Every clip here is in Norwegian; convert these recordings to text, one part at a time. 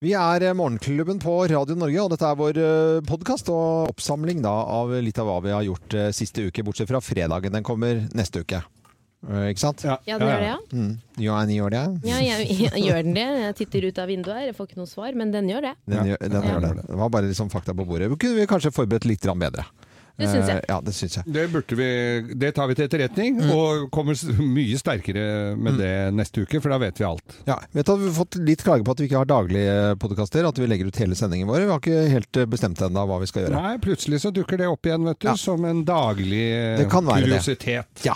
Vi er eh, Morgenklubben på Radio Norge, og dette er vår podkast og oppsamling da, av litt av hva vi har gjort eh, siste uke, bortsett fra fredagen. Den kommer neste uke. Eh, Ikke sant? Ja, den gjør det, ja. Mm. Ja, den gjør det. Ja, jeg, jeg, gjør den det? Jeg titter ut av vinduet her, jeg får ikke noe svar, men den gjør det. Den, gjør, den gjør det. Det var bare liksom fakta på bordet. Kunne vi kanskje forberedt litt bedre? Det syns jeg. Eh, Ja, det syns jeg. Det, burde vi, det tar vi til etterretning, Mm. og kommer mye sterkere med det neste uke, for da vet vi alt. Ja, vet du at Vi har fått litt klage på at vi ikke har daglige podkaster, at vi legger ut hele sendingen vår. Vi har ikke helt eh, bestemt ennå hva vi skal gjøre. Nei, plutselig så dukker det opp igjen, vet du, Ja. som en daglig eh, Det kan være det. kuriositet. Ja.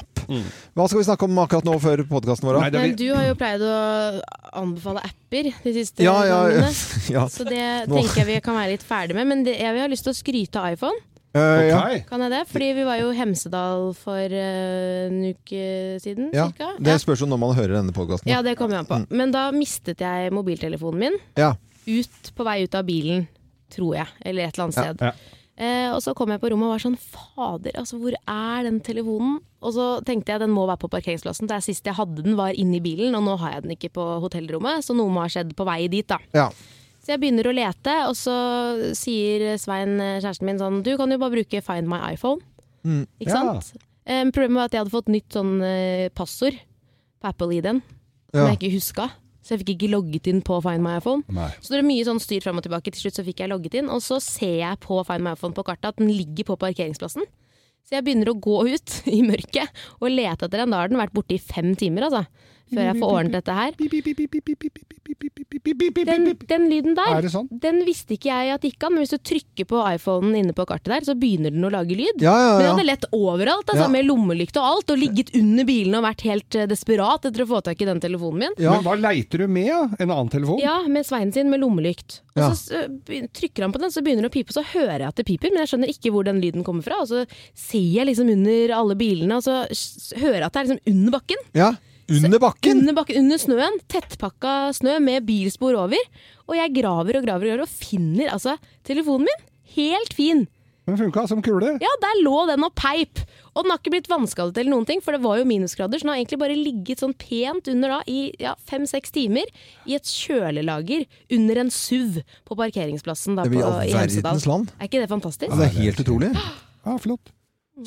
Hva skal vi snakke om akkurat nå før podkasten vår? Nei, Men vi- du har jo pleid å anbefale apper de siste Ja, ja, gangene. ja. Så det Nå- tenker jeg vi kan være litt ferdig med. Men det, jeg vil ha lyst til å skryte av iPhone. Eh, ja. Kan jeg det? Fordi vi var jo i Hemsedal for eh, en uke siden, Ja, cirka. Det spørs jo når man hører denne podkasten. Ja, det kommer an på. Men da mistet jeg mobiltelefonen min Ja. ut på vei ut av bilen, tror jeg. Eller et eller annet sted. ja. Eh, og så kom jeg på rommet og var sånn Fader, altså hvor er den telefonen? Og så tenkte jeg den må være på parkeringsplassen. Det er sist jeg hadde den var inne i bilen, og nå har jeg den ikke på hotellrommet. Så noe må ha skjedd på vei dit, da. Ja. Så jeg begynner å lete, og så sier Svein, kjæresten min, sånn Du kan jo bare bruke Find my iPhone. Mm. Ikke Ja. sant? Um, problemet var at jeg hadde fått nytt sånn uh, passord på Apple-ID-en som Ja. jeg ikke huska. Så jeg fikk ikke logget inn på Find my iPhone. Nei. Så det er mye sånn styr fram og tilbake. Til slutt så fikk jeg logget inn, og så ser jeg på Find my iPhone på kartet at den ligger på parkeringsplassen. Så jeg begynner å gå ut i mørket og lete etter den. Da har den vært borte i fem timer, altså. Før jeg får ordnet dette her. Den, den lyden der, Er sånn? den visste ikke jeg at det gikk an. Men hvis du trykker på iPhonen inne på kartet der, så begynner den å lage lyd. Ja, ja, Men jeg hadde lett overalt, altså, Ja. med lommelykt og alt, og ligget under bilen og vært helt eh, desperat etter å få tak i den telefonen min. Ja. Men hva leiter du med? da? En annen telefon? Ja, med Svein sin med lommelykt. Og Ja. så eh, trykker han på den, så begynner det å pipe, så hører jeg at det piper, men jeg skjønner ikke hvor den lyden kommer fra. Og så ser jeg liksom under alle bilene, og så hører jeg at det er liksom under bakken. ja. Under bakken! Under, bakken, under snøen. Tettpakka snø med bilspor over. Og jeg graver og graver og graver og finner altså telefonen min. Helt fin. Den funka som kule. Ja, der lå den og peip. Og den har ikke blitt vannskadet eller noen ting, for det var jo minusgrader, så den har egentlig bare ligget sånn pent under da i ja, fem-seks timer i et kjølelager under en SUV på parkeringsplassen da på, i Hemsedal. Er ikke det fantastisk? Ja, det er helt utrolig. Ja, flott.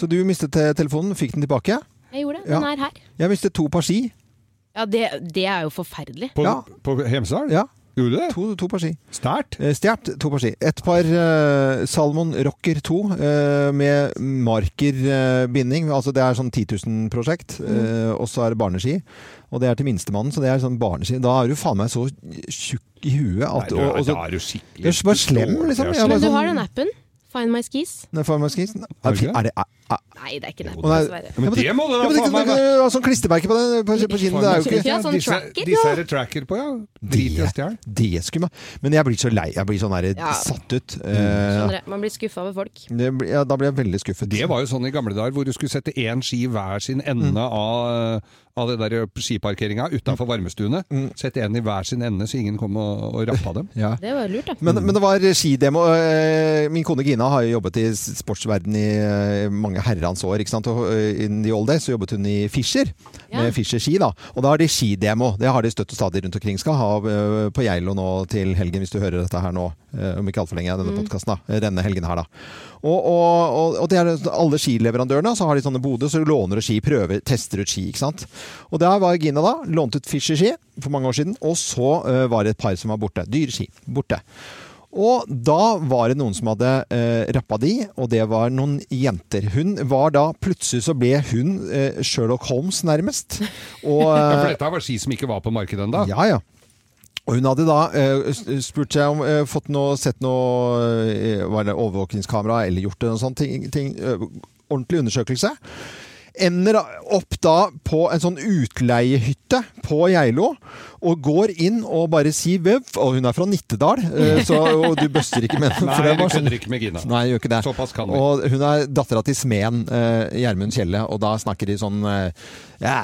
Så du mistet telefonen, fikk den tilbake? Jeg gjorde det. Den Ja. er her. Jeg mistet to par ski. Ja, det, det er jo forferdelig. På, Ja. på Hemsedal? Ja, Gjorde du det? to, to par ski. Stært. Stjålet to par ski. Et par uh, Salmon Rocker 2 uh, med markerbinding. altså det er sånn 10 000-prosjekt. eh, og så er det barneski. Og det er til minstemannen, så det er sånn barneski. Da er du faen meg så tjukk i huet Nei, du, og, og så, da er du skikkelig Du er bare slem, liksom. Men du sånn- har den appen. Find my skis. Nei, Find My skis. Det? Er det er, er, Nei, det er ikke det. Oh, dessverre. Men det må du da faen meg det, sånn klistremerke på, den, på, på kinnet. Det er jo ikke Ja, sånn disse, tracker, disse ja. er det tracker på, ja. Drit i å stjele. Det skulle man Men jeg blir så lei. Jeg blir sånn der, Ja. satt ut. Mm. Uh. Man blir skuffa over folk. det, ja, da blir jeg veldig skuffet. Det var jo sånn i gamle dager hvor du skulle sette én ski hver sin ende Mm. av, av det der skiparkeringa utafor varmestuene. Mm. Sette en i hver sin ende så ingen kom og, og rappa dem. Ja. Det var lurt, da. Men, men det var skidemo. eh, Min kone Gina har jo jobbet i sportsverden i eh, mange herrens år. ikke sant? Og eh, in the old days så jobbet hun i Fischer, Ja. med Fischer ski. da. Og da har de skidemo. Det har de støtt og stadig rundt omkring. Skal ha på Geilo nå til helgen, hvis du hører dette her nå. Eh, Om ikke altfor lenge, denne da. Eh, Denne helgen her, da. Og, og, og, og det er alle skileverandørene, så har de sånne boder, så du låner du ski, prøver, tester ut ski, ikke sant. Og der var Gina da, lånte ut Fischer-ski for mange år siden, og så eh, var det et par som var borte. Dyre ski, borte. Og da var det noen som hadde eh, rappa de, og det var noen jenter. Hun var da Plutselig så ble hun eh, Sherlock Holmes, nærmest. Og, Ja, for eh, dette var ski som ikke var på markedet ennå. ja, ja. Og hun hadde da eh, spurt seg om eh, fått noe, sett noe eh, var det overvåkningskamera eller gjort noe sånt ting, ting eh, ordentlig undersøkelse. ender opp da på en sånn utleiehytte på Geilo. Og går inn og bare sier vev. Og hun er fra Nittedal, eh, så, og du bøster ikke med henne. Nei, du sånn- kødder ikke med Gina. Nei, gjør ikke det. Såpass kan vi. Og hun er dattera til smeden eh, Gjermund Kjelle, og da snakker de sånn eh, ja,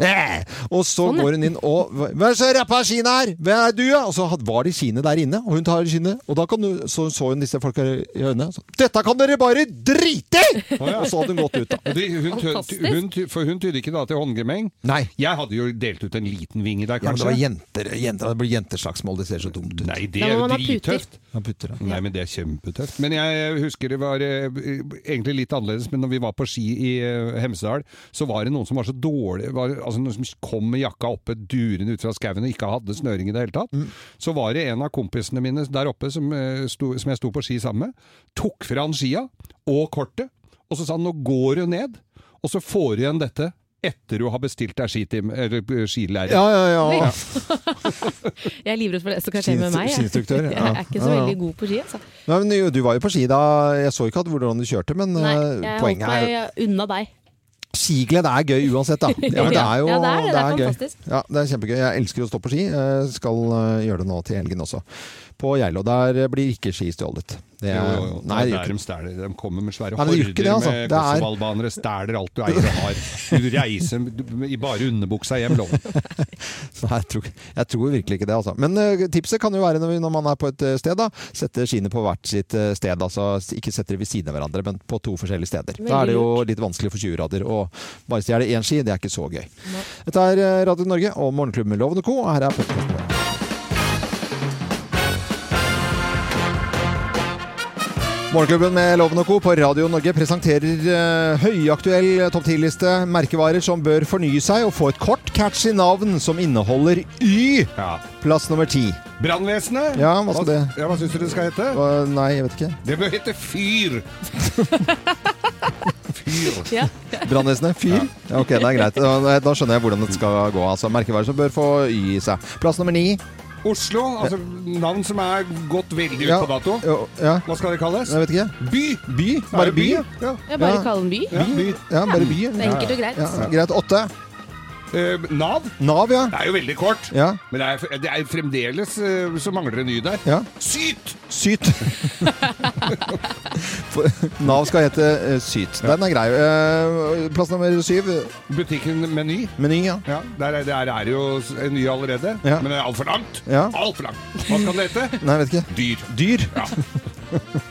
eh. Og så Sånn, går hun inn og Hva er det som rappa skiene her? Hvem er du, ja? Og så var de skiene der inne, og hun tar Kine. Og da kan du, så, så hun disse folka i øynene. Så, Dette kan dere bare drite i! Og så hadde hun gått ut, da. De, hun, hun, for hun tydde ikke da til håndgemeng. Nei. Jeg hadde jo delt ut en liten vinge der, Ja, kanskje. Jenter, jenter, det blir jenteslagsmål. Det ser så dumt ut. Nei, det er jo drittøft. Nei, men det er kjempetøft. Men jeg husker det var eh, egentlig litt annerledes, men når vi var på ski i eh, Hemsedal, så var det noen som var så dårlige, var, altså noen som kom med jakka oppe durende ut fra skauen og ikke hadde snøring i det hele tatt. Så var det en av kompisene mine der oppe som, eh, sto, som jeg sto på ski sammen med, tok fra han skia og kortet, og så sa han nå går du ned, og så får du igjen dette etter du har bestilt deg eh. Ja, ja, ja. Jeg er livredd for det som kan skje med meg. jeg. Skiinstruktør, ja. Jeg er ikke så veldig god på ski, altså. Nei, men du var jo på ski da. Jeg så ikke hvordan du kjørte, men Nei, eh, jeg håper poenget er meg unna deg. Skiglede er gøy uansett, da. Ja, men det er jo Ja, det er det. Det er gøy. fantastisk. Ja, det er kjempegøy. Jeg elsker å stå på ski. Jeg skal eh, gjøre det nå til helgen også. På Geilo. Der blir ikke ski stjålet. Det er, jo, jo. Nei, det er ikke de stjeler. De kommer med svære Nei, det det, altså. med Det er- kosovalbanere, stjeler alt du eier og har. Du reiser i bare underbuksa hjem, lov. Nei, jeg, tror, jeg tror virkelig ikke det, altså. Men uh, tipset kan jo være når, når man er på et eh, sted, da. Sette skiene på hvert sitt eh, sted. Altså ikke sette det ved siden av hverandre, men på to forskjellige steder. Da er det jo litt vanskelig for 20-grader. Og bare stjele én ski, det er ikke så gøy. Dette er Radio Norge og Morgenklubben med Loven og Co. Her er podkasten vår. Morgenklubben med Loven og Co. på Radio Norge presenterer uh, høyaktuell topp 10-liste. Merkevarer som bør fornye seg og få et kort, catchy navn som inneholder Y. Ja. Plass nummer ti. Brannvesenet? Ja, hva skal det? Ja, hva syns du det skal hete? Uh, Nei, jeg vet ikke. Det bør hete Fyr. Fyr. Ja. Brannvesenet? Fyr? Ja, ok, det er greit. Da, da skjønner jeg hvordan det skal gå. Altså, Merkevarer som bør få Y i seg. Plass nummer ni. Oslo, altså navn som er gått veldig ut på dato. Hva skal det kalles? jeg vet ikke. By. By? Bare by? Ja. Jeg bare kall den by. Ja, by. Ja, bare by. Det er enkelt og greit. Ja, greit. Åtte. Eh, Nav. Nav, ja. Det er jo veldig kort. Ja. Men det er, det er fremdeles eh, så mangler det ny der. ja. Syt! Syt. For- Nav skal hete eh, Syt. Den er grei. Eh, plass nummer syv. Butikken Meny. Meny, ja. Ja, der, er- der er det jo en ny allerede. Ja. Men det er altfor langt. Ja. Altfor langt. Hva skal det hete? Nei, vet ikke. Dyr. Dyr. Ja.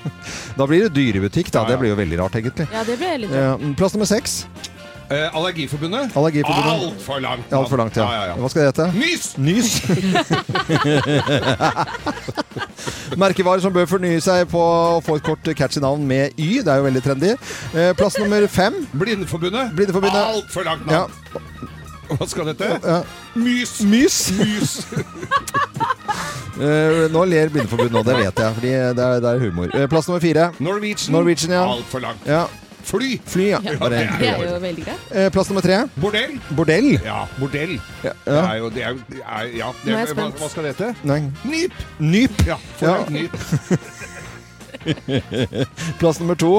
Da blir det dyrebutikk, da. Ja, ja. Det blir jo veldig rart, egentlig. Ja, det ble litt Eh, plass nummer seks. Eh, Allergiforbundet. Allergiforbundet. Altfor langt. Alt for langt, ja. ja, ja, ja. Hva skal det hete? Nys! Nys. Merkevarer som bør fornye seg på å få et kort catchy navn med Y. Det er jo veldig trendy. Eh, plass nummer fem. Blindeforbundet. Blindeforbundet. Altfor langt Ja. navn. Hva skal det hete? Mys. Mys. Mys. Uh, nå ler Blindeforbundet nå, det vet jeg. Fordi det er, det er humor. Uh, plass nummer fire. Norwegian. Norwegian, ja. Altfor langt. Ja. Fly. Fly, ja. Bare, Det er jo veldig greit. eh, plass nummer tre. Bordell. Bordell. Ja, bordell. Ja. Det er jo det er, det er, Ja, det, Nå er jeg hva, spent. hva skal det hete? Nei. Nyp. Nyp. Ja, for Ja. nyp. Plass nummer to.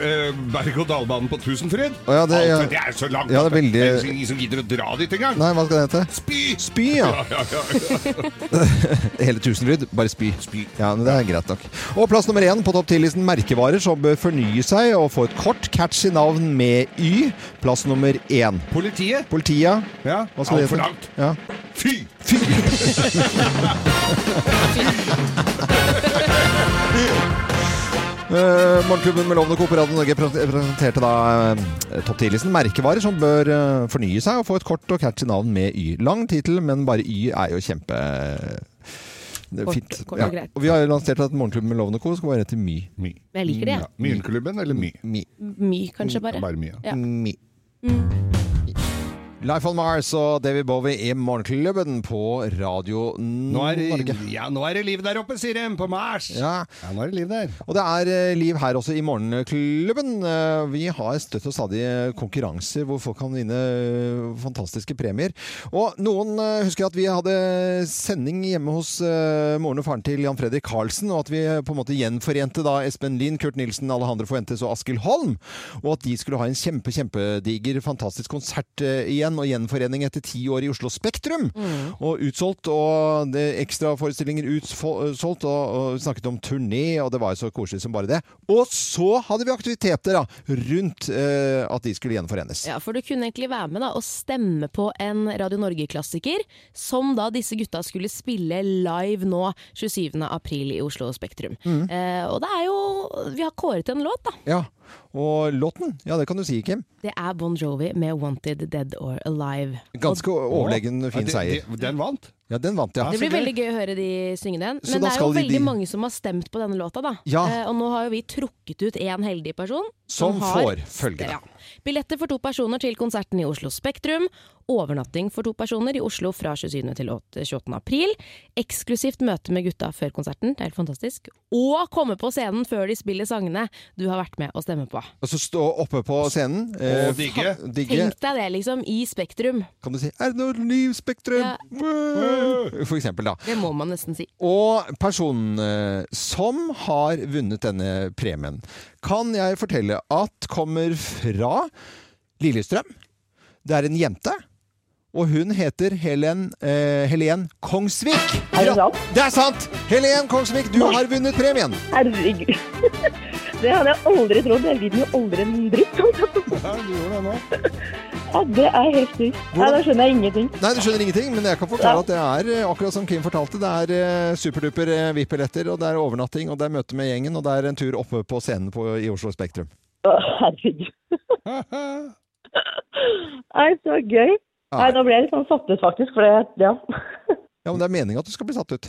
Eh, Berg-og-dal-banen på Tusenfryd. Oh, ja, det- ja. Alt, det er så langt. Ja, det er at veldig- det er ingen som gidder å dra dit engang. Nei, hva skal det hete? Spy! Spy, ja. Ja, ja, ja, ja. Hele Tusenfryd, bare spy. Spy. Ja, men Det er greit nok. Og plass nummer én på topp 10-listen merkevarer som bør fornye seg og få et kort, catchy navn med Y. Plass nummer én. Politiet. Politiet. Ja, Hva skal det altfor langt. Ja. Fy! Uh, Morgenklubben med Lovende Coop Radio Norge presenterte da uh, topp 10-listen merkevarer som bør uh, fornye seg og få et kort og catchy navn med Y. Lang tittel, men bare Y er jo kjempe Kort- fint. kort og greit. Og vi har jo lansert at Morgenklubben med Lovende og Co. skal være etter My. My. Men jeg liker det, Ja. Myrklubben eller My? My. My, kanskje bare. Bare My, ja. Ja. My. Life on Mars og David Bowie i Morgenklubben på Radio Nå er, Norge. ja, nå er det liv der oppe, sier de, på Mars! Ja. Ja, nå er det liv der. Og det er eh, liv her også i Morgenklubben. Eh, Vi har støtt og stadig konkurranser hvor folk kan vinne eh, fantastiske premier. Og noen husker at vi hadde sending hjemme hos moren og faren til Jan Fredrik Karlsen, og at vi på en måte gjenforente da Espen Lind, Kurt Nilsen, Alejandro Fuentes og Askild Holm. Og at de skulle ha en kjempe, kjempediger, fantastisk konsert eh, igjen, og gjenforening etter ti år i Oslo Spektrum. Og utsolgt, og det ekstraforestillinger utsolgt, og, og vi snakket om turné, og det var så koselig som bare det. Og så hadde vi aktiviteter da, rundt eh, at de skulle gjenforenes. Ja, for du kunne egentlig være med da, og stemme på en Radio Norge-klassiker, som da disse gutta skulle spille live nå 27. april i Oslo Spektrum. Mm. Eh, og det er jo Vi har kåret en låt, da. Ja, og låten, ja det kan du si, Kim. Det er Bon Jovi med 'Wanted Dead or Alive'. Ganske overlegen fin Ja, seier. det- Den vant? Ja, den vant, ja. Det blir veldig gøy å høre de synge den. Men det er jo veldig de- mange som har stemt på denne låta, da. Ja. Eh, og nå har jo vi trukket ut én heldig person. Som som får følgende. Ja. Billetter for to personer til konserten i Oslo Spektrum. Overnatting for to personer i Oslo fra 27. til 28. april. Eksklusivt møte med gutta før konserten, det er helt fantastisk. Og komme på scenen før de spiller sangene du har vært med å stemme på. Og så stå oppe på scenen. eh, Og digge. digge. Tenk deg det, liksom, i Spektrum. Kan du si 'Er det noe liv, Spektrum?' Ja. For eksempel, da. Det må man nesten si. Og personen eh, som har vunnet denne premien, kan jeg fortelle at kommer fra Lillestrøm. Det er en jente. Og hun heter Helen, eh, Helen Kongsvik. Er det sant? Det er sant! Helen Kongsvik, du har vunnet premien! Herregud. Det hadde jeg aldri trodd. Jeg vinner jo aldri en dritt. Ja, du gjorde det nå. Ja, det er helt sykt. Nei, da skjønner jeg ingenting. Nei, du skjønner ingenting, men jeg kan forklare at det er eh, akkurat som Kim fortalte. Det er eh, superduper eh, VIP-billetter, og det er overnatting, og det er møte med gjengen, og det er en tur oppe på scenen på, i Oslo Spektrum. Å, herregud. Nei, så gøy. Nei, nå ble jeg litt sånn satt ut, faktisk. For det, ja. Ja, men det er meningen at du skal bli satt ut.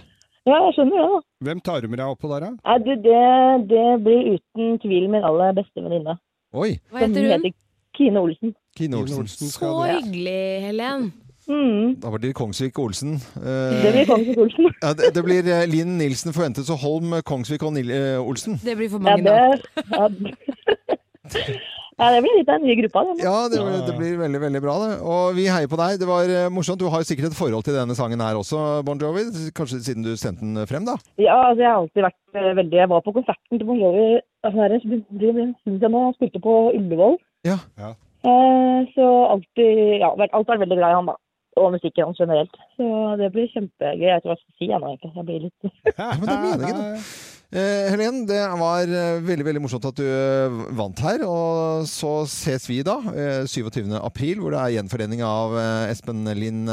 ja, jeg skjønner det, Ja. Hvem tar du med deg oppå der, da? Nei, du, det, det blir uten tvil min aller beste venninne. Oi! Hva heter hun? Kine Olsen. Kine Kine Olsen. skal Så det. hyggelig, Helen. Mm, Da blir det Kongsvik Olsen. det Eh, blir Kongsvik Olsen. ja, det, det blir eh, Linn Nilsen Forventes og Holm Kongsvik og Nil eh, Olsen. Det blir for mange Ja, det, navn. ja. det blir litt av en ny gruppa. Det. Ja, det, det blir veldig veldig bra, det. Og vi heier på deg. Det var eh, morsomt. Du har sikkert et forhold til denne sangen her også, Bon Jovi. Kanskje siden du sendte den frem, da? Ja, altså jeg har alltid vært eh, veldig Jeg var på konserten til Bon Jovi altså. Han spilte på Ullevål. Ja. Ja. Eh, så alltid Ja, alt alltid vært veldig glad i han, da. Og musikken hans generelt. Så det blir kjempegøy. Jeg vet ikke hva jeg skal si ennå, egentlig. Jeg blir litt Ja, men det er meningen, da. Eh, Helen, det var eh, veldig veldig morsomt at du eh, vant her. Og så ses vi da, eh, 27. april, hvor det er gjenforening av Espen Lind,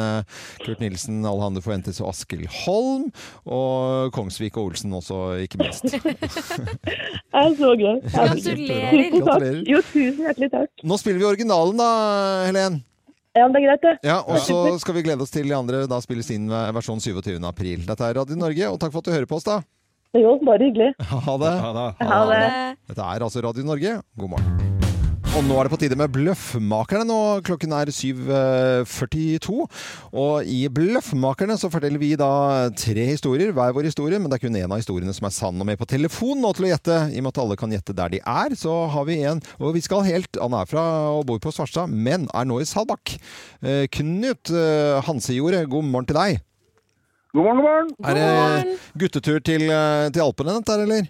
Kurt Nilsen, Alejandro Fuentes og Askild Holm. Og Kongsvik og Olsen også, ikke minst. Jeg er så glad. Gratulerer. Tusen takk. Jo, tusen hjertelig takk. Nå spiller vi originalen da, Helen. Ja, det er greit, det. Ja, Og så skal vi glede oss til de andre da spiller sin versjon 27. april. Dette er Radio Norge, og takk for at du hører på oss, da. Går bare hyggelig. Ha det. Ha det. Ha det. Dette er altså Radio Norge. God morgen. Og nå er det på tide med Bløffmakerne. Nå klokken er 7.42. Og i Bløffmakerne så forteller vi da tre historier, hver vår historie. Men det er kun én av historiene som er sann. Og med på telefon nå til å gjette, i og med at alle kan gjette der de er, så har vi en. Og vi skal helt Han er fra og bor på Svarstad, men er nå i Salbakk. Eh, Knut eh, Hansejordet, god morgen til deg. God morgen, god morgen. Er det guttetur til, eh, til Alpene, dette her, eller?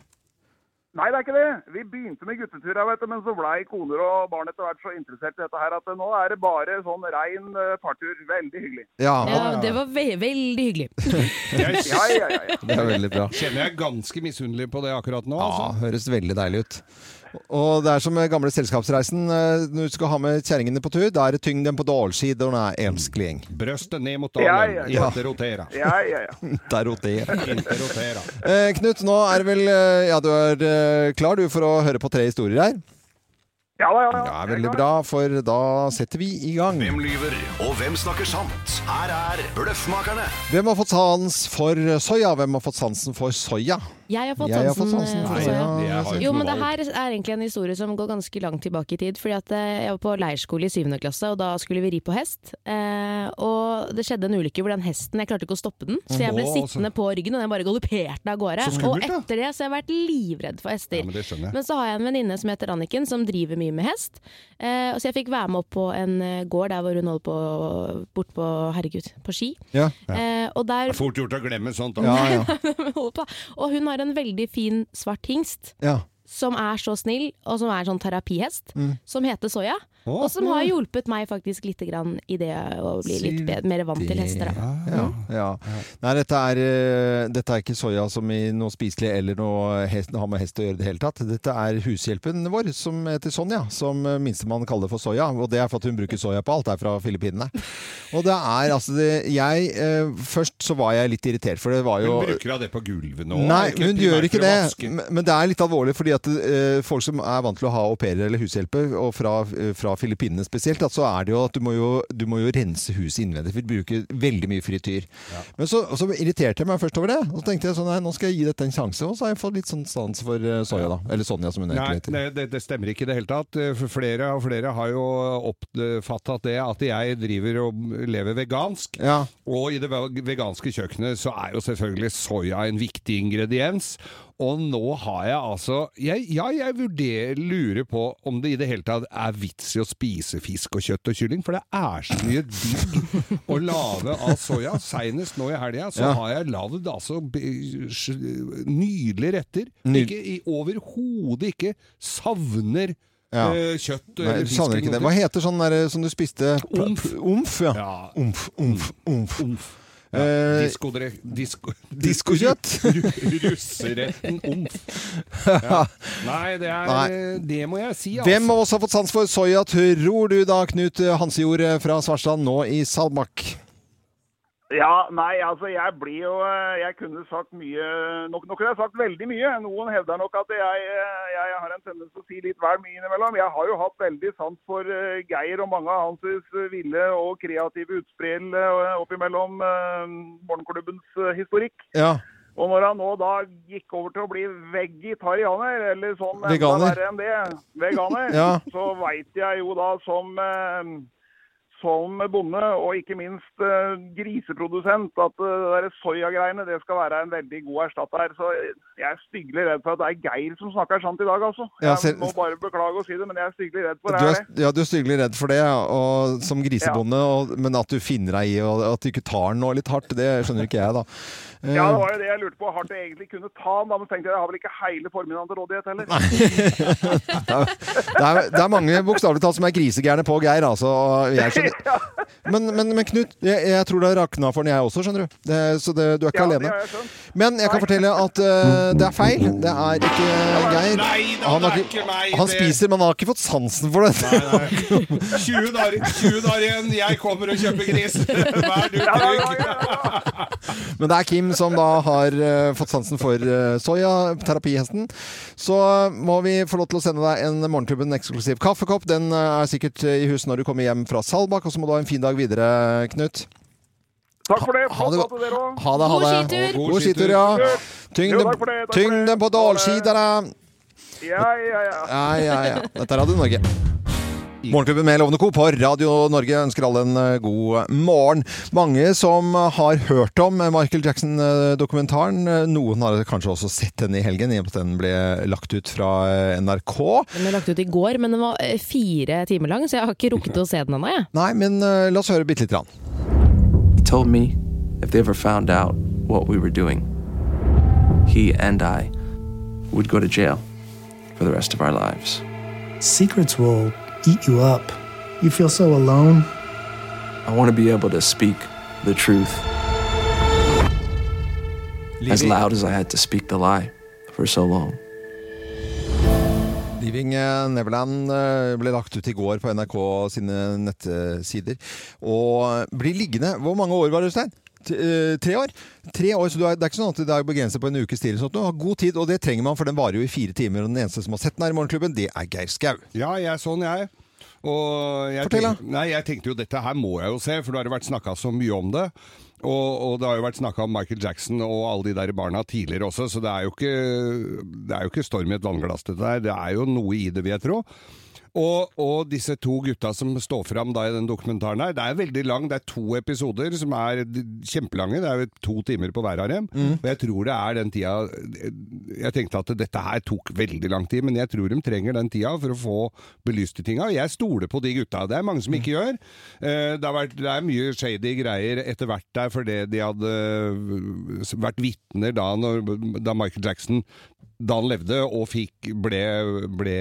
Nei, det er ikke det. Vi begynte med guttetur, vet du, men så blei koner og barn etter hvert så interessert i dette her at nå er det bare sånn rein partur. Veldig hyggelig. Ja, Ja, det var ve veldig hyggelig. Jeg Ja, ja, ja. ja. det er veldig bra. kjenner jeg ganske misunnelig på det akkurat nå. Ja, Altså. høres veldig deilig ut. Og det er som gamle selskapsreisen. eh, Når du skal ha med kjerringene på tur, da er det tyngden på dalsidene, elskling. Brøstet ned mot Ja, dalen. ja, ja. Ikke rotera. ja, ja, ja. Det. Ikke rotera. Eh, Knut, nå er det vel eh, Ja, du er eh, klar du for å høre på tre historier her? Ja ja, ja Det Ja, veldig bra, for da setter vi i gang. Hvem lyver, og hvem snakker sant? Her er Bløffmakerne. Hvem har fått sans for soya? Hvem har fått sansen for soya? Jeg har fått Jeg har fått sansen, Nei, eh, soya. Jeg har ikke Jo, men det her er egentlig en historie som går ganske langt tilbake i tid. Fordi at eh, jeg var på leirskole i syvende klasse, og da skulle vi ri på hest. Eh, og det skjedde en ulykke hvor den hesten Jeg klarte ikke å stoppe den, så jeg ble sittende på ryggen, og den bare galopperte av gårde. Og etter det så har jeg vært livredd for hester. Ja, men. Men så har jeg en venninne som heter Anniken, som driver mye med hest. Eh, og så jeg fikk være med opp på en eh, gård der hvor hun holder på bort på herregud, på ski. Ja. Eh, og der er fort gjort å glemme sånt. Da. Ja, ja. Og hun har en veldig fin svart hingst ja. Som er så snill, og som er en sånn terapihest, Mm. som heter Soya. Oh, Og som har hjulpet meg faktisk litt grann i det å bli litt bedre, mer vant til hester. Da. Ja, ja. Nei, dette er, eh, dette er ikke soya som i noe spiselig eller noe hest, har med hest å gjøre i det hele tatt. Dette er hushjelpen vår, som heter Sonja, som minstemann kaller for soya. Og det er for at hun bruker soya på alt, det er fra Filippinene. Og det er altså det, Jeg eh, Først så var jeg litt irritert, for det var jo Hun bruker av det på gulvet nå. Nei, hun gjør ikke det. Men men det er litt alvorlig, fordi at eh, folk som er vant til å ha au pairer eller hushjelper, og fra, eh, fra Filippinene spesielt, så er det jo at du må jo, du må jo rense huset innvendig. For du bruker veldig mye frityr. Men så, så irriterte jeg meg først over det. Og så tenkte jeg sånn, nei, nå skal jeg gi dette en sjanse. Og så har jeg fått litt sånn sans for eh, soya, da. Eller Sonja, som hun egentlig heter. Nei, det, det stemmer ikke i det hele tatt. Eh, For flere og flere har jo oppfattet det at jeg driver og lever vegansk. Ja. Og i det veganske kjøkkenet så er jo selvfølgelig soya en viktig ingrediens. Og nå har jeg altså jeg, Ja, jeg vurderer, lurer på om det i det hele tatt er vits i å spise fisk og kjøtt og kylling, for det er så mye digg å lage av soya. Seinest nå i helga så Ja. har jeg lagd altså nydelige retter. Ikke i overhodet ikke savner Ja. eh, kjøtt Nei, savner ikke det. Hva heter sånn der som du spiste? Omf. Omf. Ja. Omf, omf, omf. Omf. Ja, Eh, diskodre- disko, Diskokjøtt? Ru- Russeretten omf. Ja. Nei, det er Nei. Det må jeg si, altså. Hvem av oss har fått sans for soya, tror du da, Knut Hansejord fra Svartstrand, nå i Salmak? Ja, nei, altså jeg blir jo eh, Jeg kunne sagt mye Nå, nå kunne jeg sagt veldig mye. Noen hevder nok at jeg, eh, jeg har en tendens til å si litt vel mye innimellom. Jeg har jo hatt veldig sans for eh, Geir og mange av hans ville og kreative utspill oppimellom morgenklubbens historikk. Ja. Og når han nå da gikk over til å bli vegetarianer, eller sånn Veganer. enn det, veganer, Ja. så veit jeg jo da som som bonde, og ikke minst eh, griseprodusent, at uh, det soyagreiene det skal være en veldig god erstatter. Så jeg er styggelig redd for at det er Geir som snakker sant i dag, altså. Ja, Jeg må bare beklage å si det, men jeg er styggelig redd for det. Du er det. ja, du er styggelig redd for det, og, som grisebonde, og, men at du finner deg i og at du ikke tar den nå litt hardt, det skjønner ikke jeg, da. Eh, Ja, det var jo det jeg lurte på. Hardt jeg egentlig kunne ta den, da, men tenkte jeg jeg har vel ikke hele formiddagen til rådighet heller. det, er, det, er, det er mange bokstavelig talt som er grisegærne på Geir, altså. Jeg skjønner. Men, men, men Knut, jeg, jeg tror det har rakna for den, jeg også, skjønner du. Det, så det, du er ikke Ja, det alene. har jeg. Men jeg kan fortelle at uh, det er feil. Det er ikke Geir. Nei da, Han, har er ikke, meg, han spiser, men han har ikke fått sansen for det. 20 dager, 20 dager igjen, jeg kommer og kjøper gris! Vær du trygg! Men det er Kim som da har eh, fått sansen for uh, soya. Så eh, må vi få lov til å sende deg en Morgenklubben eksklusiv kaffekopp. Den eh, er sikkert eh, i hus når du kommer hjem fra Salbakk. Og så må du ha en fin dag videre, Knut. Takk for det. Ha det. Ha det, God skitur. God ja. Tyngden, tyngden på Ha Ja, ja, ja. Ja, ja, ja. Dette er Radio Norge. Morgenklubben med Lovende Co. på Radio Norge ønsker alle en eh, god morgen. Mange som har hørt om Michael Jackson-dokumentaren. Noen har kanskje også sett den i helgen, i og med at den ble lagt ut fra eh, NRK. Den ble lagt ut i går, men den var eh, fire timer lang, så jeg har ikke rukket å se den ennå. jeg. Nei, men uh, la oss høre bitte lite grann. He told me if they ever found out what we were doing, he and I would go to jail for the rest of our lives. Secrets will eat you up. You feel so alone. I want to be able to speak the truth as loud as I had to speak the lie for so long. Leaving eh, Neverland eh, ble lagt ut i går på NRK sine nettsider. Og blir liggende Hvor mange år var det, Stein? Eh, Tre år? Tre år, så Det er ikke sånn at det er begrenset på en ukes tid. Sånn. Du har god tid, og det trenger man, for den varer jo i fire timer. Og den eneste som har sett den her i Morgenklubben, det er Geir Skau. Ja, jeg er sånn jeg. Og jeg Fortell, da. Nei, jeg tenkte jo dette her må jeg jo se, for det har vært snakka så mye om det. Og, og det har jo vært snakka om Michael Jackson og alle de der barna tidligere også, så det er jo ikke, det er jo ikke storm i et vannglass, dette her. Det er jo noe i det, vil jeg tro. Og, og disse to gutta som står fram da i den dokumentaren her, det er veldig lang, det er to episoder som er kjempelange, det er jo to timer på hver av dem. Og jeg tror det er den tida Jeg tenkte at dette her tok veldig lang tid, men jeg tror de trenger den tida for å få belyst de tinga. Og jeg stoler på de gutta. Det er mange som ikke gjør. Eh, Det, vært, det er mye shady greier etter hvert der fordi de hadde vært vitner da, når, da Michael Jackson da han levde og fikk, ble, ble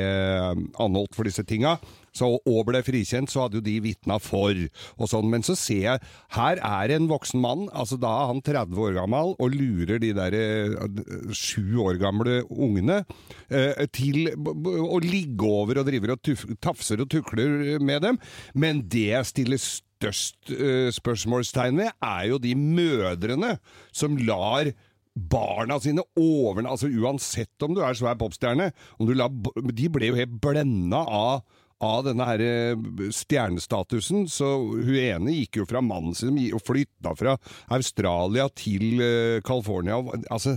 anholdt for disse tinga, så, og ble frikjent, så hadde jo de vitna for. og sånn. Men så ser jeg, her er en voksen mann, altså da er han 30 år gammel, og lurer de der eh, sju år gamle ungene eh, til å ligge over og driver og tuff, tafser og tukler med dem. Men det jeg stiller størst eh, spørsmålstegn ved, er jo de mødrene som lar barna sine over Altså uansett om du er svær popstjerne, lar, de ble jo helt blenda av av denne her eh, stjernestatusen, så hun ene gikk jo fra mannen sin og flytta fra Australia til uh, California. Altså,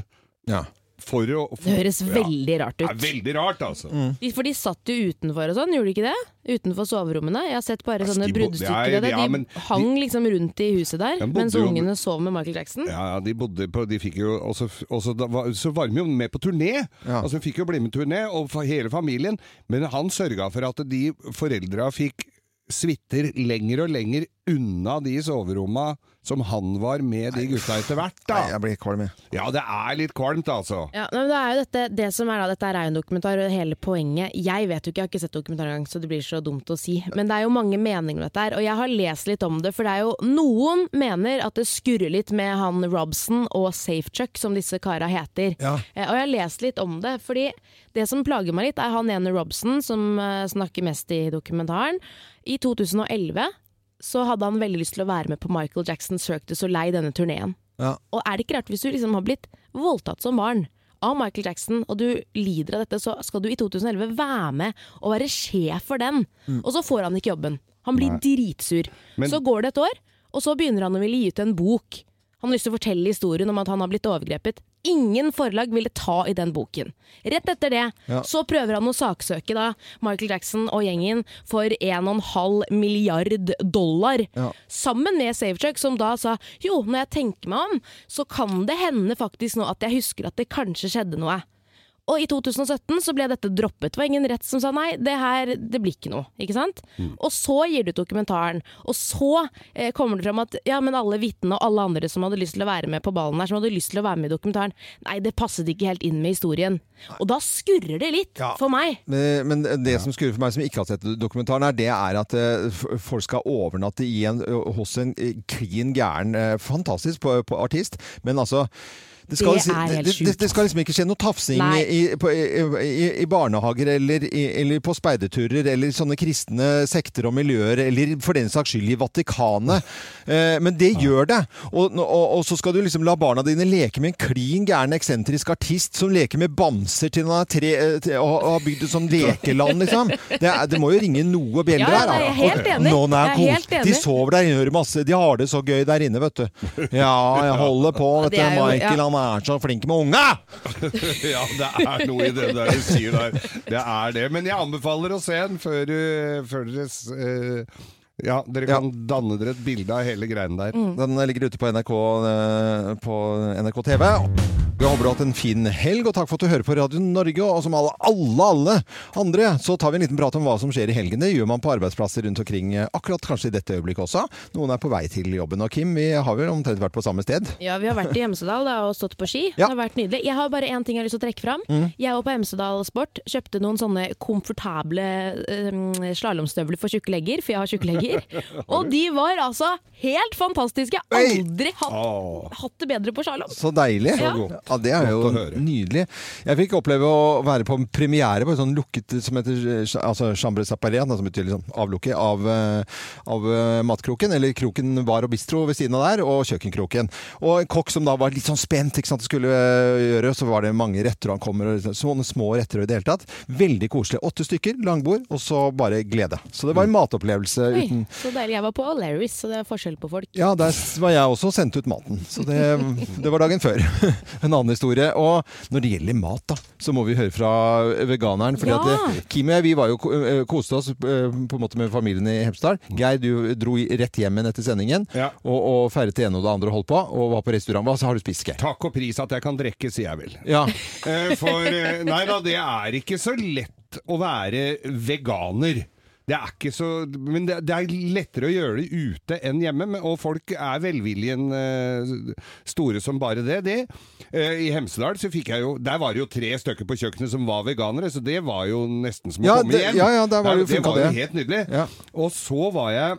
for å for, Det høres veldig rart ut. Ja, veldig rart, altså. Mm. For de satt jo utenfor og sånn, gjorde de ikke det? Utenfor soverommene. Jeg har sett bare Altså, sånne de bruddstykker Ja, av det. ja, De men hang liksom rundt i huset der, De mens jo- ungene sov med Michael Jackson. Ja, ja, de bodde på De fikk jo også, også da, var- Så var de jo med på turné! Altså Hun fikk jo bli med turné, og for hele familien. Men han sørga for at de foreldra fikk suiter lenger og lenger unna de soveromma som han var med de gutta etter hvert, da. Jeg blir kvalm, jeg. Ja, det er litt kvalmt, altså. Ja, men det er jo dette, det som er da, dette er jo en dokumentar, og hele poenget Jeg vet jo ikke, jeg har ikke sett dokumentaren engang, så det blir så dumt å si. Men det er jo mange meninger om dette her, og jeg har lest litt om det. For det er jo noen mener at det skurrer litt med han Robson og Safechuck, som disse kara heter. Ja. Eh, Og jeg har lest litt om det, fordi det som plager meg litt, er han ene Robson, som eh, snakker mest i dokumentaren. I 2011 så hadde han veldig lyst til å være med på Michael Jackson Cirque du Soleil denne turneen. Ja. Og er det ikke rart hvis du liksom har blitt voldtatt som barn av Michael Jackson, og du lider av dette, så skal du i 2011 være med og være sjef for den. Mm. Og så får han ikke jobben. Han blir Nei. dritsur. Men- Så går det et år, og så begynner han å ville gi ut en bok. Han har lyst til å fortelle historien om at han har blitt overgrepet. Ingen forlag ville ta i den boken. Rett etter det Ja. så prøver han å saksøke da Michael Jackson og gjengen for 1,5 milliard dollar. Ja. Sammen med Safechuck, som da sa jo, når jeg tenker meg om, så kan det hende faktisk nå at jeg husker at det kanskje skjedde noe. Og i 2017 så ble dette droppet. Det var ingen rett som sa nei, det her det blir ikke noe. ikke sant? Og så gir du dokumentaren, og så eh, kommer det fram at ja, men alle vitnene og alle andre som hadde lyst til å være med på ballen her, som hadde lyst til å være med i dokumentaren, nei, det passet ikke helt inn med historien. Og da skurrer det litt for meg. Men, men det som skurrer for meg, som ikke har sett dokumentaren, her, det er at uh, folk skal overnatte i en, hos en eh, klin gæren uh, Fantastisk på, på artist, men altså det skal, Det liksom- er helt det, det, det skal liksom ikke skje noe tafsing i, på, i, i, i barnehager eller, i, eller på speiderturer eller sånne kristne sekter og miljøer, eller for den saks skyld i Vatikanet. Eh, men det gjør det. Og, og, og så skal du liksom la barna dine leke med en klin gæren eksentrisk artist som leker med bamser til han er tre, eh, og, og har bygd et sånn lekeland, liksom. Det, er, det må jo ringe noe bjeller Ja, her. Ja, jeg er helt enig. noen er Jeg er helt enig. De sover der inne, hører masse. De har det så gøy der inne, vet du. Ja, jeg holder på, vet du. Michael, han er så flink med unga! ja, det er noe i det der du sier der. Det er det. Men jeg anbefaler å se den før, før dere eh, Ja, dere kan danne dere et bilde av hele greien der. Den ligger ute på NRK, eh, på NRK TV. Vi håper du har hatt en fin helg, og takk for at du hører på Radio Norge. Og som alle, alle, alle andre, så tar vi en liten prat om hva som skjer i helgen. Det gjør man på arbeidsplasser rundt omkring, eh, akkurat kanskje i dette øyeblikket også. Noen er på vei til jobben. Og Kim, vi har vel omtrent vært på samme sted. Ja, vi har vært i Hemsedal da, og stått på ski. Det har vært nydelig. Jeg har bare én ting jeg har lyst til å trekke fram. Mm. Jeg var på Hemsedal Sport, kjøpte noen sånne komfortable um, slalåmstøvler for tjukke legger, for jeg har tjukke legger. Og de var altså helt fantastiske! Aldri hatt, hatt det bedre på Sjalom. Så deilig. Så. Ja, det er jo nydelig. Jeg fikk oppleve å være på en premiere på en sånn lukket som heter altså Chambre Sapariat, som betyr liksom avlukke, av, eh, av eh, matkroken. Eller kroken bar og bistro ved siden av der, og kjøkkenkroken. Og en kokk som da var litt sånn spent, ikke sant, skulle eh, gjøre, så var det mange retter, og han kommer, og sånne små retter i det hele tatt. Veldig koselig. Åtte stykker, langbord, og så bare glede. Så det var en matopplevelse Oi. uten Så deilig. Jeg var på O'Larrys, så det er forskjell på folk. Ja, der var jeg også sendt ut maten. Så det, det var dagen før. En annen historie. Og når det gjelder mat, da, så må vi høre fra veganeren. Fordi Ja. at eh, Kim og jeg vi var jo eh, koste oss eh, på en måte med familien i Hemsedal. Geir, du dro rett hjem igjen etter sendingen Ja. og, og feiret det ene og det andre og holdt på. Og var på restaurant. Hva så har du spist, Geir? Takk og pris at jeg kan drikke, sier jeg vel. Ja. For nei da, det er ikke så lett å være veganer. Det er ikke så, men det, det er lettere å gjøre det ute enn hjemme, men- og folk er velviljen eh, store som bare det. det. Eh, I Hemsedal så fikk jeg jo, der var det jo tre stykker på kjøkkenet som var veganere, så det var jo nesten som å Ja, komme det- hjem. ja, ja, der var det jo det var jo helt nydelig. Ja. Og så var jeg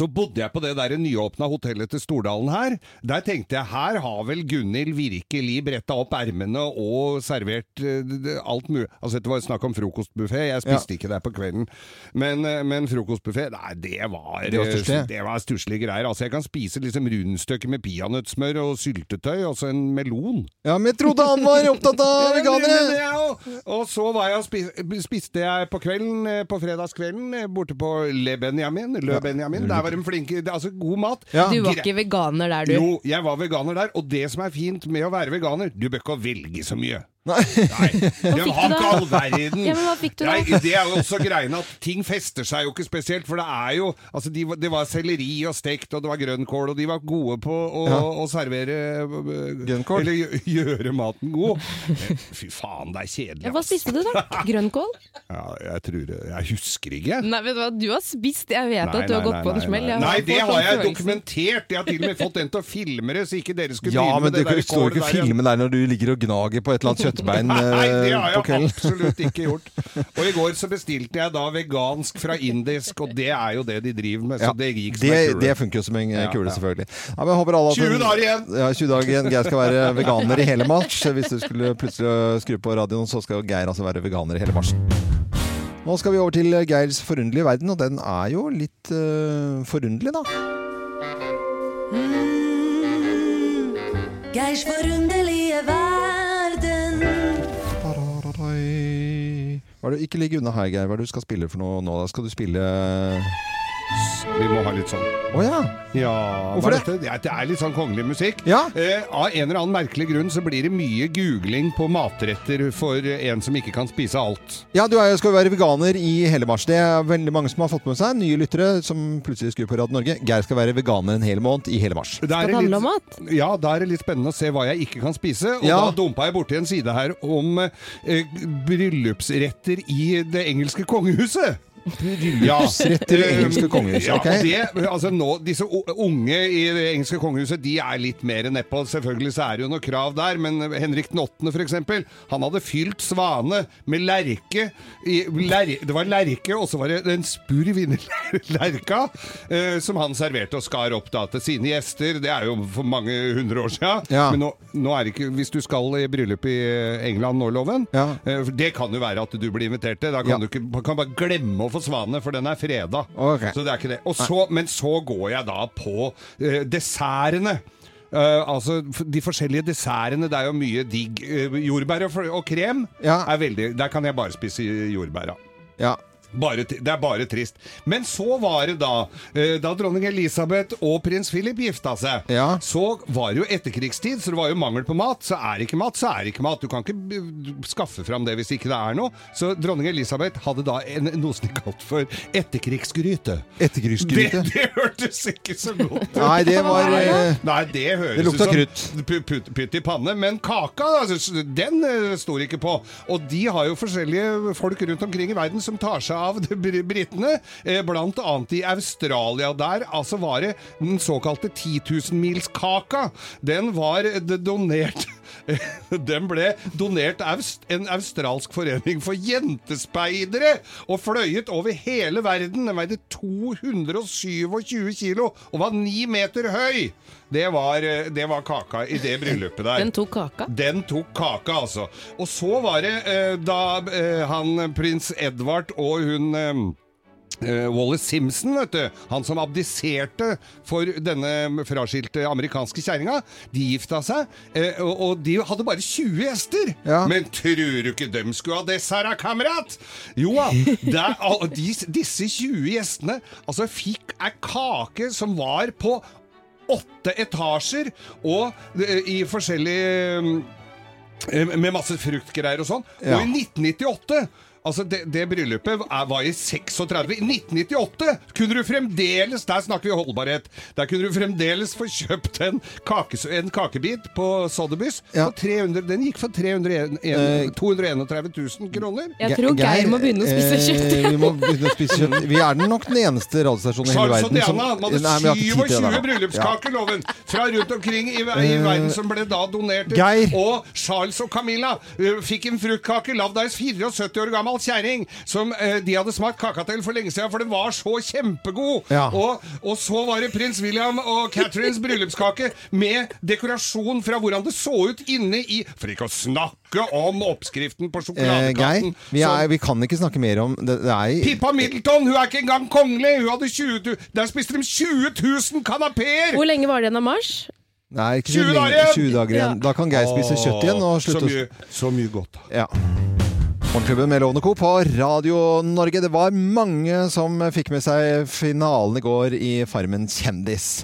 så bodde jeg på det der nyåpna hotellet til Stordalen her. Der tenkte jeg her har vel Gunhild virkelig bretta opp ermene og servert uh, alt mulig. Altså dette var snakk om frokostbuffé, jeg spiste ikke der på kvelden. Men, uh, men frokostbuffé, nei det var Det var stusslig. eh, var stusslige greier. Altså jeg kan spise liksom rundstykker med peanøttsmør og syltetøy, og så en melon. ja, men jeg trodde han var opptatt av Ja, det veganere! Ja, Og så var jeg og spis, spiste jeg på kvelden, eh, på fredagskvelden, eh, borte på Le Benjamin. Le Benjamin. Der var de flinke. Det er altså god mat. Ja. Du var ikke veganer der, du. Jo, jeg var veganer der, og det som er fint med å være veganer, du bør ikke velge så mye. Nei. Nei, de har du ikke all verden. Ja, men hva fikk du da? Nei, det er jo også greiene at ting fester seg jo ikke spesielt, for det er jo Altså, de, var- det var selleri og stekt, og det var grønnkål, og de var gode på å, Ja. å servere øh, Grønnkål? Eller gjøre maten god. Men Fy faen, det er kjedelig. Ja, hva spiste du, da? Grønnkål? Ja, jeg tror det Jeg husker ikke. Nei, vet du hva, du har spist. Jeg vet Nei, at du har nei, gått på en smell. Nei, det har jeg dokumentert. Jeg har til og med fått den til å filme det, så ikke dere skulle Ja, begynne med det der står jo ikke kålet og filme der når du ligger og gnager på et eller annet kjøttbein Nei, det eh, har jeg absolutt ikke gjort. Og i går så bestilte jeg da vegansk fra indisk, og det er jo det de driver med, så Ja, det gikk som det, en kule. det funker jo som en eh, Ja, kule, ja. selvfølgelig. Ja, men jeg håper alle at 20 dager igjen! Ja, 20 dager igjen. Geir skal være veganer i hele mars. Hvis du skulle plutselig skru på radioen, så skal Geir altså være veganer i hele mars. Nå skal vi over til Geirs forunderlige verden, og den er jo litt uh, forunderlig, da. Geirs forunderlige verden. Det, ikke ligg unna her, Geir. Hva er det du skal spille for noe nå? Da skal du spille Vi må ha litt sånn. Å ja! Ja, Hvorfor er det? Ja, det er litt sånn kongelig musikk. Ja. Eh, av en eller annen merkelig grunn så blir det mye googling på matretter for en som ikke kan spise alt. Ja, du er, skal jo være veganer i hele mars. Det er veldig mange som har fått med seg. Nye lyttere som plutselig skrur på Radio Norge. Geir skal være veganer en hel måned i hele mars. Skal er det handle litt- om mat? Ja, da er det litt spennende å se hva jeg ikke kan spise. Og Ja. da dumpa jeg borti en side her om eh, bryllupsretter i det engelske kongehuset. Bryllupsretter til det engelske kongehuset, Ja, og det, altså nå, disse unge i det engelske kongehuset De er litt mer nedpå. Selvfølgelig så er det jo noe krav der, men Henrik den 8., for eksempel, han hadde fylt svane med lerke. I, ler, det var lerke, og så var det en spurv inni lerka eh, som han serverte og skar opp da til sine gjester. Det er jo for mange hundre år siden. Ja. Men nå, nå er det ikke Hvis du skal i bryllup i England nå, Loven, Ja. eh, det kan jo være at du blir invitert til. Da kan Ja. du ikke, kan bare glemme å få svane, for den er freda. Okay. Så det er ikke det. Og så, men så går jeg da på uh, dessertene. Uh, altså De forskjellige dessertene. Det er jo mye digg. Uh, jordbær og, og krem Ja. er veldig Der kan jeg bare spise jordbæra. Ja. Bare, det er bare trist. Men så var det da eh, Da dronning Elisabeth og prins Philip gifta seg, Ja. så var det jo etterkrigstid, så det var jo mangel på mat. Så er det ikke mat, så er det ikke mat. Du kan ikke skaffe fram det hvis ikke det er noe. Så dronning Elisabeth hadde da en, noe som de kalte for etterkrigsgryte. Det, Etterkrigsgryte. det hørtes ikke så godt ut. Nei, det var eh, Nei, det høres Det lukta ut som krutt. putt i panne. Men kaka, altså, den uh, står ikke på. Og de har jo forskjellige folk rundt omkring i verden som tar seg av britene. bl.a. blant annet i Australia. Der altså var det den såkalte 10 000-milskaka. Den var eh, donert Den ble donert av en australsk forening for jentespeidere og fløyet over hele verden. Den veide 227 kilo og var ni meter høy. Det var, eh, det var kaka i det bryllupet der. Den tok kaka. Den tok kaka, altså. Og så var det eh, da eh, han prins Edvard og hun Wallace Simpson, vet du, han som abdiserte for denne fraskilte amerikanske kjerringa, de gifta seg, eh, og, de hadde bare 20 gjester. Men tror du ikke de skulle ha dessert, kamerat? Jo da, disse 20 gjestene altså, fikk ei kake som var på åtte etasjer, og eh, i forskjellige eh, med masse fruktgreier og sånn. Ja. Og i 1998 Altså, det, det bryllupet er- var i 36. I 1998 kunne du fremdeles Der snakker vi holdbarhet. Der kunne du fremdeles få kjøpt en, kakes, en kakebit på Sotheby's. for 300 Den gikk for 301 Eh, 231 000 kroner. Jeg tror Geir må begynne å spise kjøtt. Eh, vi må begynne å spise kjøtt. Vi er nok den eneste radiostasjonen i hele verden som Diana hadde vi har ikke tid til det 27 bryllupskaker, loven! Fra rundt omkring i, i Eh, verden som ble da donert. Geir. Og Charles og Camilla eh, fikk en fruktkake lagd av ei 74 år gammel kjerring som eh, de hadde smakt kaka til for lenge siden, for den var så kjempegod. Ja. Og, og så var det prins William og Catherines bryllupskake med dekorasjon fra hvordan det så ut inne i For ikke å snakke om oppskriften på sjokoladekaken. Eh, vi, er, vi kan ikke snakke mer om det. det er, Pippa Middleton, hun er ikke engang kongelig! Hun hadde 20 Der spiste de 20 000 kanapeer! Hvor lenge var det igjen av mars? Nei, ikke så 20 dager igjen! 20. Da kan Geir spise kjøtt igjen og slutte så mye, så mye godt. Ja. Morgenklubben med Lovende Co. på Radio Norge. Det var mange som fikk med seg finalen i går i Farmen kjendis.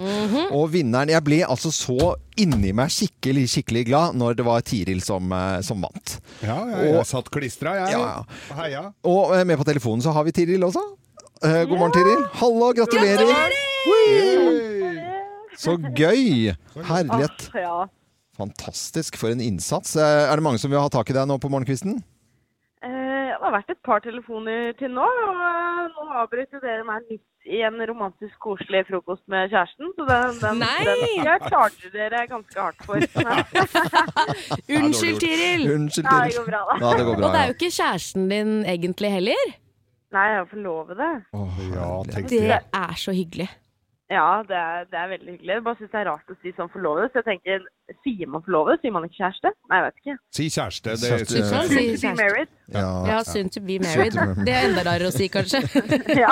Og vinneren Jeg ble altså så inni meg skikkelig, skikkelig glad når det var Tiril som, eh, som vant. Ja, ja, jeg Og- satt klistra, jeg. Ja, ja. Heia. Og eh, med på telefonen så har vi Tiril også. Eh, god morgen, Tiril. Hallo, gratulerer. gratulerer! Så gøy! Herlighet. Ah, ja. Fantastisk for en innsats. Eh, Er det mange som vil ha tak i deg nå på morgenkvisten? Det har vært et par telefoner til nå, og eh, nå avbryter dere meg midt i en romantisk koselig frokost med kjæresten. Så den, den, den jeg klarte dere ganske hardt for. Unnskyld, Tiril. Unnskyld, Tiril. Ja, det går bra, da. Ja, det går bra. Og det er jo ikke kjæresten din egentlig heller. Nei, jeg er forlovede. Ja, tenk Det er så hyggelig. Ja, det er, det er veldig hyggelig. Jeg bare syns det er rart å si sånn forlovet. Så jeg tenker, sier man forlovet? Sier man ikke kjæreste? Nei, jeg vet ikke. Si kjæreste. Det Kjæreste. jeg. Si Soon to be married. Ja, soon to be married. Det er enda rarere å si, kanskje. Ja.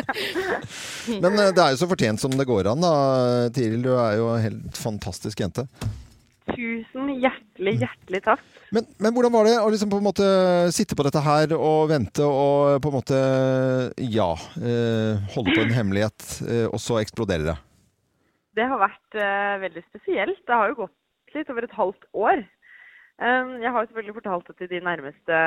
Men eh, det er jo så fortjent som det går an, da. Tiril, du er jo en helt fantastisk jente. Tusen hjertelig, hjertelig takk. Men, men hvordan var det å liksom på en måte sitte på dette her og vente og på en måte ja, eh, holde på en hemmelighet, eh, og så eksplodere det? Det har vært eh, veldig spesielt. Det har jo gått litt over et halvt år. Um, jeg har selvfølgelig fortalt det til de nærmeste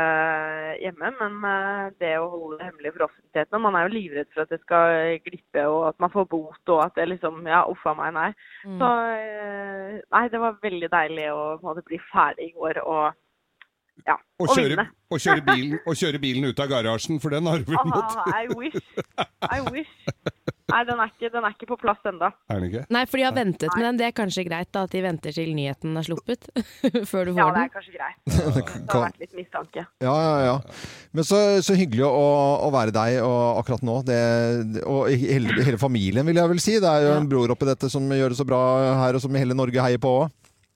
hjemme, men eh, det å holde det hemmelig for offentligheten og Man er jo livredd for at det skal glippe og at man får bot og at det liksom Ja, uffa meg, nei. Mm. Så eh, Nei, det var veldig deilig å måte bli ferdig i går og ja, Og og kjøre, og, kjøre bilen, og kjøre bilen ut av garasjen, for den har du Ah, I wish. I wish. Nei, den er ikke, den er ikke på plass ennå. Er den ikke? Nei, for de har ventet med den. Det er kanskje greit da, at de venter til nyheten er sluppet, før du Ja, det er kanskje greit. Det har vært litt mistanke. Ja, ja, ja. Men så, så hyggelig å, å være deg og akkurat nå. Det, og hele, hele familien, vil jeg vel si. Det er jo en bror oppi dette som gjør det så bra her, og som hele Norge heier på òg.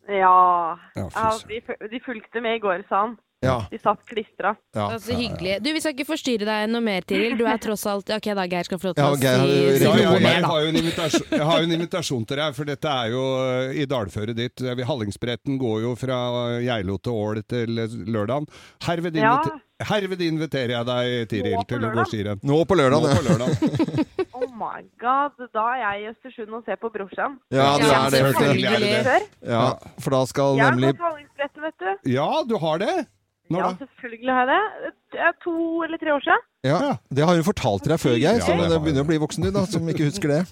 Ja. Ja, fy ja de, de fulgte med i går, sa han. Ja. De satt klistra. Ja. Så hyggelig. Du, Vi skal ikke forstyrre deg noe mer, Tiril. Du er tross alt Ok, da, Geir skal få lov til Ja, å si, Ja, ja, jeg, har jo en invitasjon, jeg har jo en invitasjon til deg, for dette er jo eh, i dalføret ditt. Eh, Hallingsbretten går jo fra Geilo til Ål til lørdagen. Herved, Ja. invite- herved inviterer jeg deg, Tiril, til å gå skirenn. Nå på lørdag. Nå på lørdag. My god. Da er jeg i Østersund og ser på brorsan. Ja, du er det. selvfølgelig er det det. Ja, for da skal Jeg har fått gått vet du. Ja, du har det? Når Ja, da? selvfølgelig har jeg det. Det er to eller tre år siden. ja, Det har hun fortalt til deg før, Geir, Ja, så det det begynner å bli voksen du, da, som ikke husker det.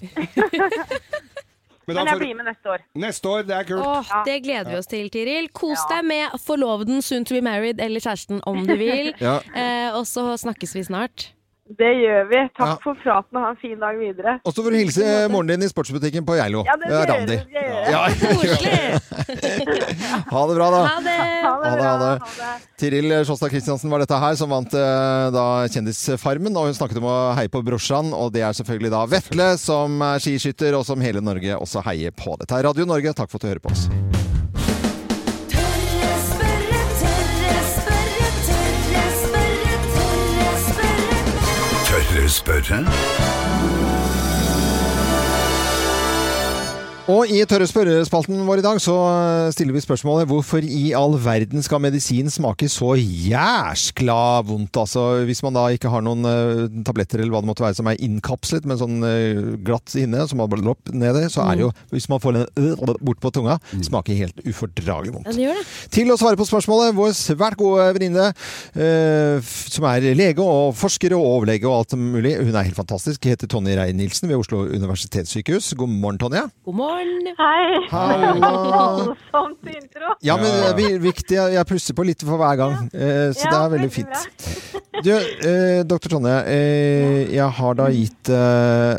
Men Men jeg blir med neste år. Neste år, det er kult. Åh, det gleder vi oss til, Tiril. Kos deg med forloveden, soon to be married eller kjæresten om du vil. Ja. Eh, og så snakkes vi snart. Det gjør vi. Takk Ja. for praten og ha en fin dag videre. Og så får du hilse moren din i sportsbutikken på Geilo. Ja, det gjør Randi. det gjør. Ja. Koselig! Ha det bra, da. Ha det! Ha det Ha det, bra. ha det. Ha det. Tiril Sjåstad Kristiansen var dette her, som vant eh, da Kjendisfarmen. Og hun snakket om å heie på brorsan, og det er selvfølgelig da Vetle, som er skiskytter, og som hele Norge også heier på. Dette er Radio Norge, takk for at du hører på oss. Tørre Og i Tørre spørrespalten vår i dag så stiller vi spørsmålet hvorfor i all verden skal medisin smake så jæskla vondt? Altså hvis man da ikke har noen uh, tabletter eller hva det måtte være som er innkapslet med sånn uh, glatt inne, som har bare lopp nedi, så er det jo, hvis man får den øh, bort på tunga, smaker helt ufordragelig vondt. Ja, det gjør det. Til å svare på spørsmålet, vår svært gode venninne, eh, som er lege og forsker og overlege og alt mulig, hun er helt fantastisk, heter Tonje Rein-Nilsen ved Oslo universitetssykehus. God morgen, Tonje. God morgen. Hei. Hallo. Voldsomt intro. Ja, men det er viktig. Jeg pusser på litt for hver gang, eh, så Ja, det er veldig fint. Du, eh, doktor Tonje, eh, jeg har da gitt eh,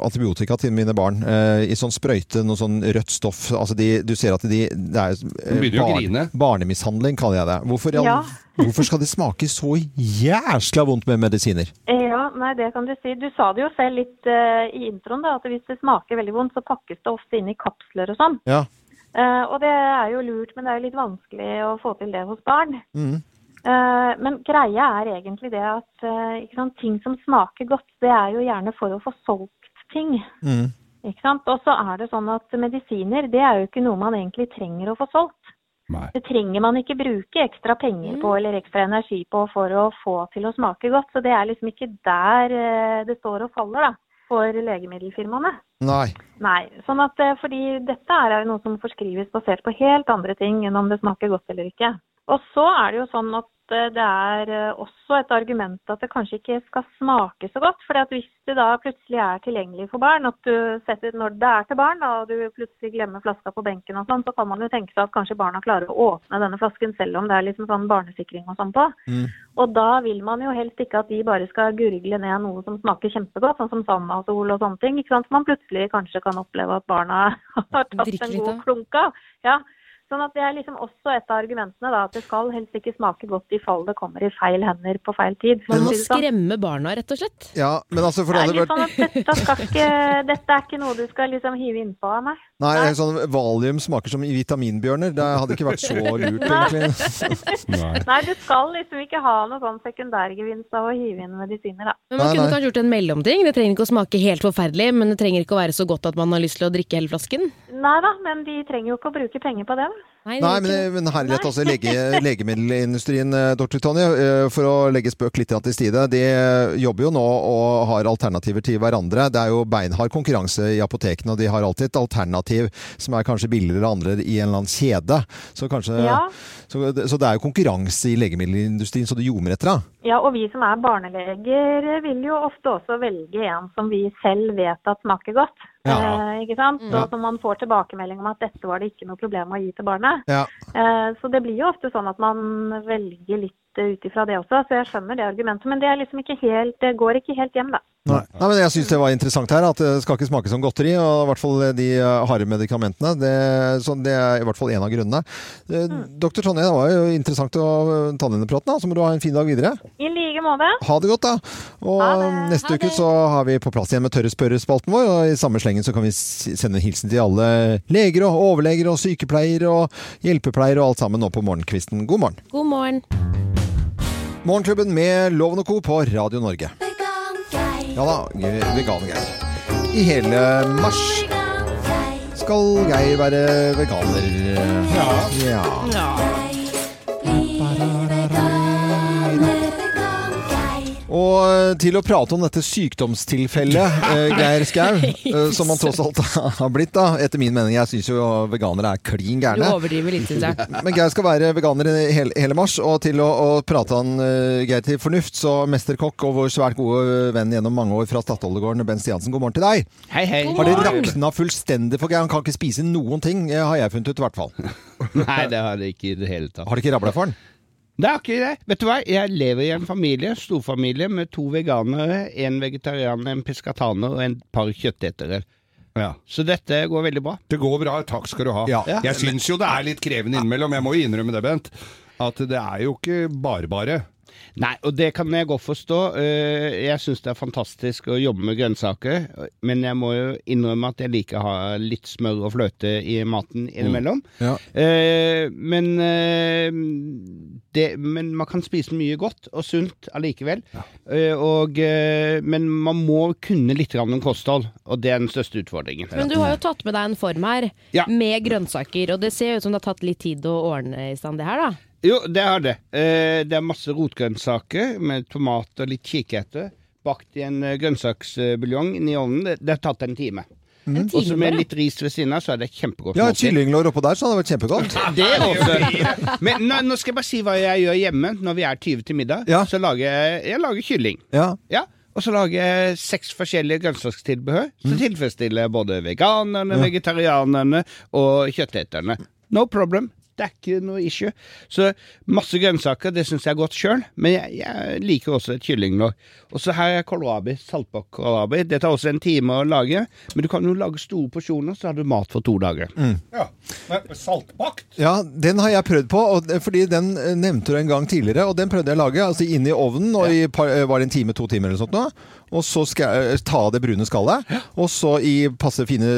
antibiotika til mine barn eh, i sånn sprøyte, noe sånn rødt stoff. Altså de, du ser at de, det er eh, jo å barnemishandling, kaller jeg det. Hvorfor, Ja. hvorfor skal det smake så jæsla vondt med medisiner? Ja, nei, det kan du si. Du sa det jo selv litt uh, i introen, da, at hvis det smaker veldig vondt, så pakkes det ofte inn i kapsler og sånn. Ja. Uh, og det er jo lurt, men det er jo litt vanskelig å få til det hos barn. Mm. Eh, men greia er egentlig det at eh, ikke sant, ting som smaker godt, det er jo gjerne for å få solgt ting. Mm. Ikke sant? Og så er det sånn at medisiner, det er jo ikke noe man egentlig trenger å få solgt. Det trenger man ikke bruke ekstra penger på eller ekstra energi på for å få til å smake godt. Så det er liksom ikke der eh, det står og faller da, for legemiddelfirmaene. Nei. Nei, sånn at, fordi dette er jo noe som forskrives basert på helt andre ting enn om det smaker godt eller ikke. Og så er det jo sånn at eh, det er eh, også et argument at det kanskje ikke skal smake så godt. For hvis det da plutselig er tilgjengelig for barn, at du setter når det er til barn, da, og du plutselig glemmer flaska på benken og sånn, så kan man jo tenke seg at kanskje barna klarer å åpne denne flasken selv om det er liksom sånn barnesikring og sånn på. Og da vil man jo helst ikke at de bare skal gurgle ned noe som smaker kjempegodt, sånn som Sandasol og sånne ting. ikke sant? Så man plutselig kanskje kan oppleve at barna har tatt en god klunk av. Ja. Sånn at Det er liksom også et av argumentene, da, at det skal helst ikke smake godt i fall det kommer i feil hender på feil tid. Man må sånn. skremme barna, rett og slett. Ja, men altså for Det det er litt vært sånn at dette, skal ikke, dette er ikke noe du skal liksom hive innpå av meg. Nei, sånn valium smaker som vitaminbjørner. Det hadde ikke vært så lurt, egentlig. Nei, du skal liksom ikke ha noe sånn sekundærgevinst av å hive inn medisiner, da. Men man Nei, kunne nei. kanskje gjort en mellomting. Det trenger ikke å smake helt forferdelig, men det trenger ikke å være så godt at man har lyst til å drikke hele flasken. Nei da, men de trenger jo ikke å bruke penger på det. Nei, Nei, men, men herlighet, altså lege, legemiddelindustrien, eh, Dr. Tonje, eh, for å legge spøk litt til side, de jobber jo nå og har alternativer til hverandre. Det er jo beinhard konkurranse i apotekene, og de har alltid et alternativ som er kanskje billigere enn andre i en eller annen kjede. Så, kanskje, Ja. Så, det- så det er jo konkurranse i legemiddelindustrien, så det ljomer etter, da. Ja, og vi som er barneleger vil jo ofte også velge en som vi selv vet at smaker godt. Ja. Eh, ikke sant? Ja. Og som man får tilbakemelding om at dette var det ikke noe problem å gi til barnet. Ja. Eh, så det blir jo ofte sånn at man velger litt eh, ut ifra det også, så jeg skjønner det argumentet. Men det er liksom ikke helt, det går ikke helt hjem, da. Nei. Nei, men Jeg syns det var interessant her, at det skal ikke smake som godteri. Og i hvert fall de eh, harde medikamentene. Det, så det er i hvert fall en av grunnene. Mm. Doktor Tonje, det var jo interessant å eh, ta denne praten. da. Så må du ha en fin dag videre. I like måte. Ha det godt, da. Og neste uke så har vi på plass igjen med Tørre spørrespalten vår. Og i samme slengen så kan vi sende en hilsen til alle leger og overleger og sykepleiere og hjelpepleiere og alt sammen nå på morgenkvisten. God morgen. God morgen. Morgenklubben med Loven og Co. på Radio Norge. Ja da, Vegan-Geir. I hele mars skal Geir være veganer. Ja. Og til å prate om dette sykdomstilfellet, eh, Geir Skau, eh, som man tross alt har blitt, da, etter min mening. Jeg syns jo veganere er klin Du overdriver litt, syns jeg. Men Geir skal være veganer i hele, hele mars, og til å, å prate han uh, Geir til fornuft, så mesterkokk og vår svært gode venn gjennom mange år fra Statoilegården, Ben Stiansen, god morgen til deg. Hei, hei. Har det rakna fullstendig for Geir? Han kan ikke spise noen ting, eh, har jeg funnet ut i hvert fall. Nei, det har det ikke i det hele tatt. Har det ikke rabla for han? Det er ikke det. Vet du hva, jeg lever i en familie, storfamilie, med to veganere, en vegetarianer, en piskataner og en par kjøttetere. Så dette går veldig bra. Det går bra, takk skal du ha. Ja. Jeg syns jo det er litt krevende innimellom, jeg må jo innrømme det, Bent. At det er jo ikke bare-bare. Nei, og det kan jeg godt forstå. Eh, Jeg syns det er fantastisk å jobbe med grønnsaker, men jeg må jo innrømme at jeg liker å ha litt smør og fløte i maten innimellom. Ja. Eh, Men eh, det, men man kan spise mye godt og sunt allikevel. Ja. og, men man må kunne litt om kosthold, og det er den største utfordringen. Men du har jo tatt med deg en form her Ja. med grønnsaker, og det ser ut som det har tatt litt tid å ordne i stand det her, da. Jo, det har det. Eh, det er masse rotgrønnsaker med tomat og litt kikerter. Bakt i en eh, grønnsaksbuljong i ovnen. Det, det har tatt en time. Mm. Og så med litt ris ved siden av, så er det kjempegodt. Ja, kyllinglår oppå der, så hadde det vært kjempegodt. Det også. Men nå, nå skal jeg bare si hva jeg gjør hjemme når vi er 20 til middag. Så lager jeg, jeg lager kylling. Ja. Ja, og så lager jeg seks forskjellige grønnsakstilbehør som tilfredsstiller både veganerne, Ja. vegetarianerne og kjøtteterne. No problem. Det er ikke noe issue. Så masse grønnsaker, det syns jeg er godt sjøl, men jeg, jeg liker også et kyllinglår. Og så her er kålrabi, Saltbakk-kålrabi. Det tar også en time å lage, men du kan jo lage store porsjoner, så har du mat for to dager. Ja. Nei, Saltbakt? Ja, den har jeg prøvd på, og, fordi den eh, nevnte du en gang tidligere, og den prøvde jeg å lage, altså inn i ovnen, og i par, eh, var det en time, to timer eller sånt nå, og så skal jeg ta av det brune skallet, og så i passe fine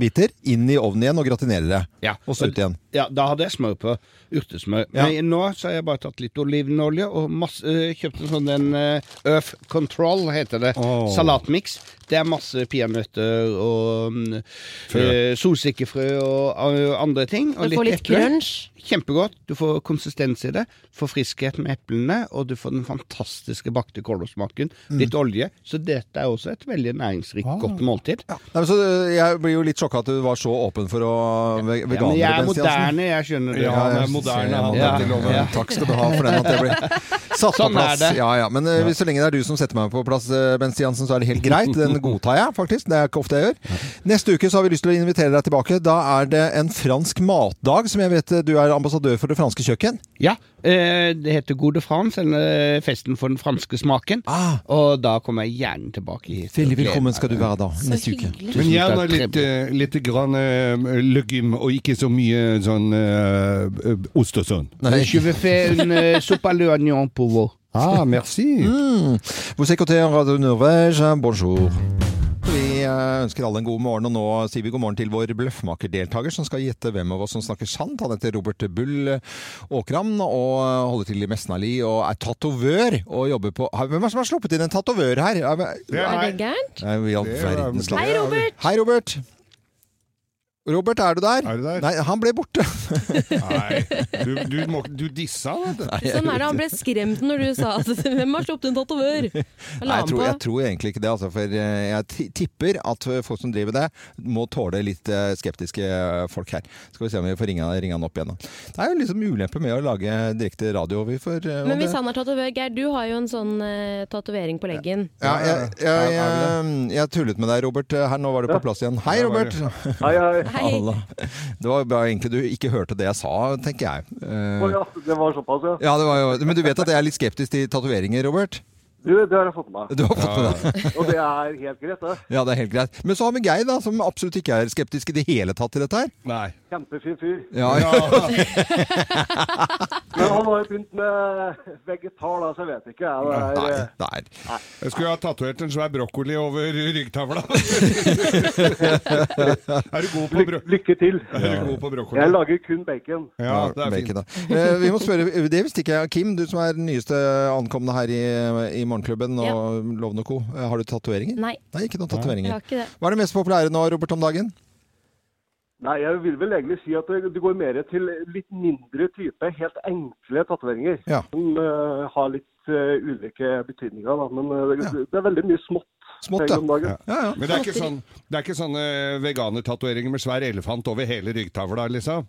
biter, inn i ovnen igjen og gratinere det, Ja. og så ut igjen. Ja, da hadde jeg smør på. Urtesmør. Ja. Men nå så har jeg bare tatt litt olivenolje og masse, eh, kjøpt en sånn den eh, Earth Control, heter det. Oh. Salatmix. Det er masse peanøtter og uh, solsikkefrø og uh, andre ting. Og Du får litt crunch. Kjempegodt. Du får konsistens i det. Får friskhet med eplene, og du får den fantastiske bakte kålrosmaken. Mm. Litt olje. Så dette er også et veldig næringsrikt, Ah. godt måltid. Nei, men så eh, Jeg blir jo litt sjokka at du var så åpen for å ve Ja, veganere. men jeg er moderne, jeg skjønner det. Ja, jeg er moderne, loven. Ja. Takk skal du ha for den at jeg ble satt på Sånn er plass. det. Ja, ja. Men uh, hvis så lenge det er du som setter meg på plass, Bent Stiansen, så er det helt greit. Den godtar jeg, faktisk. Det er ikke ofte jeg gjør. Neste uke så har vi lyst til å invitere deg tilbake. Da er det en fransk matdag, som jeg vet du er ambassadør for det franske kjøkken. Ja, eh, det heter Gode France, eller festen for den franske smaken. Og da kommer jeg gjerne tilbake hit. Ah. Veldig velkommen skal du være da, neste uke. Men gjerne litt, eh, litt grann eh, legum, og ikke så mye sånn uh, ost og sånn. Nei. Je vais faire une euh, soupe à l'oignon pour vous. Ah, merci. Mm. Vous écoutez Radio Norvège, bonjour. Vi eh, ønsker alle en god morgen, og nå sier vi god morgen til vår bløffmakerdeltaker som skal gjette hvem av oss som snakker sant. Han heter Robert Bull Åkram og eh, holder til i Mesnali og er tatovør og jobber på Hvem er det som har sluppet inn en tatovør her? Er Det gærent? Er-. Hei, Robert! Hei, Robert. Robert, er du der? Er du der? Nei, han ble borte. Nei, du, du, må, du dissa vet du. Sånn er det, han ble skremt når du sa at hvem har sluppet en tatovør? Jeg Nei, jeg tror, jeg tror egentlig ikke det, altså, for eh, jeg tipper at folk som driver det, må tåle litt eh, skeptiske eh, folk her. Skal vi se om vi får ringe, ringe han opp igjen. Det er jo liksom ulempe med å lage direkte radio. Vi får, Men det- hvis han er tatovør, Geir, du har jo en sånn uh, tatovering på leggen. ja, jeg, jeg, jeg, jeg tullet med deg, Robert. Her, nå var du på plass igjen. Hei, Robert! Hei, hei. Hei. Det var bra egentlig du ikke hørte det jeg sa, tenker jeg. Eh, ja, det var såpass, ja. ja, det var jo, men du vet at jeg er litt skeptisk til tatoveringer, Robert? Du, det har jeg fått med meg. Du har fått med deg Og det er helt greit, det. Ja, det er helt greit. Men så har vi Geir, da, som absolutt ikke er skeptisk i det hele tatt til dette her. Nei. Kjempefin fyr. Ja, Men han har jo begynt med vegetar, da, så jeg vet ikke. Jeg, det er, Nei, nei. Jeg skulle ha tatovert en svær brokkoli over ryggtavla. er du god på, brokkoli? lykke, til. er du god på brokkoli? Jeg lager kun bacon. Ja, det er bacon, fint. Eh, vi må spørre, det visste ikke jeg. Kim, du som er den nyeste ankomne her i, i Morgenklubben og ja. Lovende Co. Eh, Har du tatoveringer? Nei, Nei, ikke noen tatoveringer. Hva er det mest populære nå, Robert, om dagen? Nei, jeg vil vel egentlig si at det, går mer til litt mindre type, helt enkle tatoveringer. Ja. Som uh, har litt uh, ulike betydninger, da. Men uh, det, Ja. det er veldig mye smått. Smått, ja. ja, ja. Men det er ikke, sånn, det er ikke sånne veganertatoveringer med svær elefant over hele ryggtavla, liksom?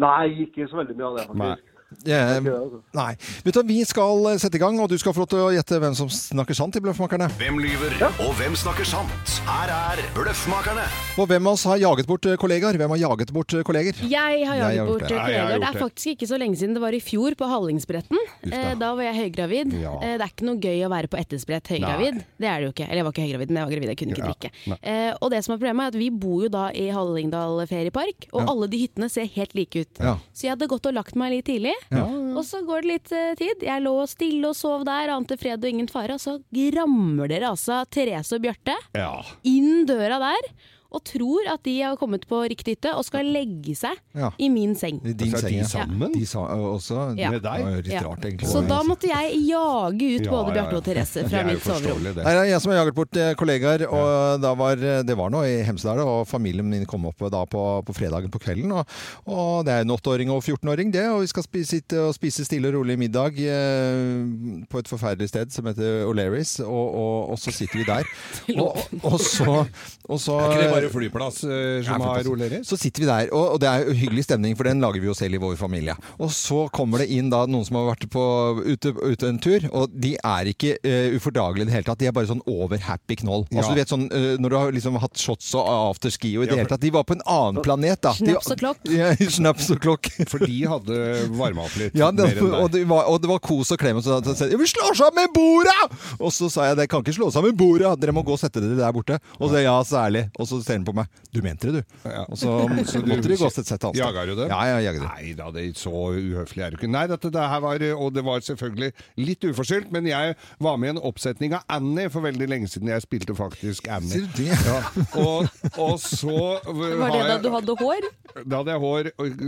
Nei, ikke så veldig mye av det, faktisk. Eh, Det, altså. nei. Vet du, Vi skal eh, sette i gang, og du skal få lov til å gjette hvem som snakker sant i Bløffmakerne. Hvem lyver, og hvem snakker sant? Her er Bløffmakerne. Og hvem av oss har jaget bort eh, kollegaer? Hvem har jaget bort eh, kolleger? Jeg har Jeg har jaget gjort bort det. Ja, jeg kollegaer. Det er faktisk ikke så lenge siden. Det var i fjor på Hallingsbretten. Eh, Da var jeg høygravid. Ja. Eh, Det er ikke noe gøy å være på ettersprett høygravid. Det er det jo ikke. Eller jeg var ikke høygravid, men jeg var gravid. Jeg kunne ikke drikke. Ja. Eh, Og det som er problemet er at vi bor jo da i Hallingdal feriepark, og Ja. alle de hyttene ser helt like ut. Ja. Så jeg hadde gått og lagt meg litt tidlig. Og så går det litt uh, tid. Jeg lå stille og sov der, ante fred og ingen fare. Og så rammer dere altså Therese og Bjarte Ja. inn døra der. Og tror at de har kommet på riktig hytte og skal legge seg Ja. i min seng. I din seng, de ja. sammen? De sa, også Ja. med deg? Det var litt Ja. rart, egentlig. Så da måtte jeg jage ut Ja, både Bjarte og Therese fra mitt soverom. det. Er jeg som har jaget bort eh, kollegaer, og da var, det var nå i Hemsedal, og familien min kom opp da på, på fredagen på kvelden. Og, og det er en åtteåring og 14-åring, det, og vi skal spise, sitte og spise stille og rolig middag eh, på et forferdelig sted som heter O'Learys, og, og, og så sitter vi der. og, og så, og så bare flyplass uh, som har flyplass. Så sitter vi der, og, og det er jo hyggelig stemning, for den lager vi jo selv i vår familie. Og så kommer det inn da noen som har vært på, ute, ute en tur, og de er ikke uh, ufordragelige i det hele tatt. De er bare sånn over happy knoll. Ja. Altså du vet sånn, uh, Når du har liksom hatt shots og afterski og i det Ja, hele tatt. De var på en annen planet, da. Snaps og klokk. Ja, snaps og klokk. For de hadde varma opp litt Ja, det, mer enn og, deg. det var, og det var kos og klem. Og så, så, sa de, vi slår sammen borda! Og så sa jeg det kan ikke slå sammen borda, dere må gå og sette dere der borte. Og så ja, særlig. Og så ser han på meg. Du mente det, du. Og så, så måtte de gå og sette seg et annet sted. Jaga du dem? Ja, jeg jager dem. Nei da, det er så uhøflig er du ikke. Nei, dette det her var, og det var selvfølgelig litt uforskyldt, men jeg var med i en oppsetning av Annie for veldig lenge siden. Jeg spilte faktisk Annie. Sier du det? Ja. Og, og så Var det da du hadde hår? Da hadde jeg hår og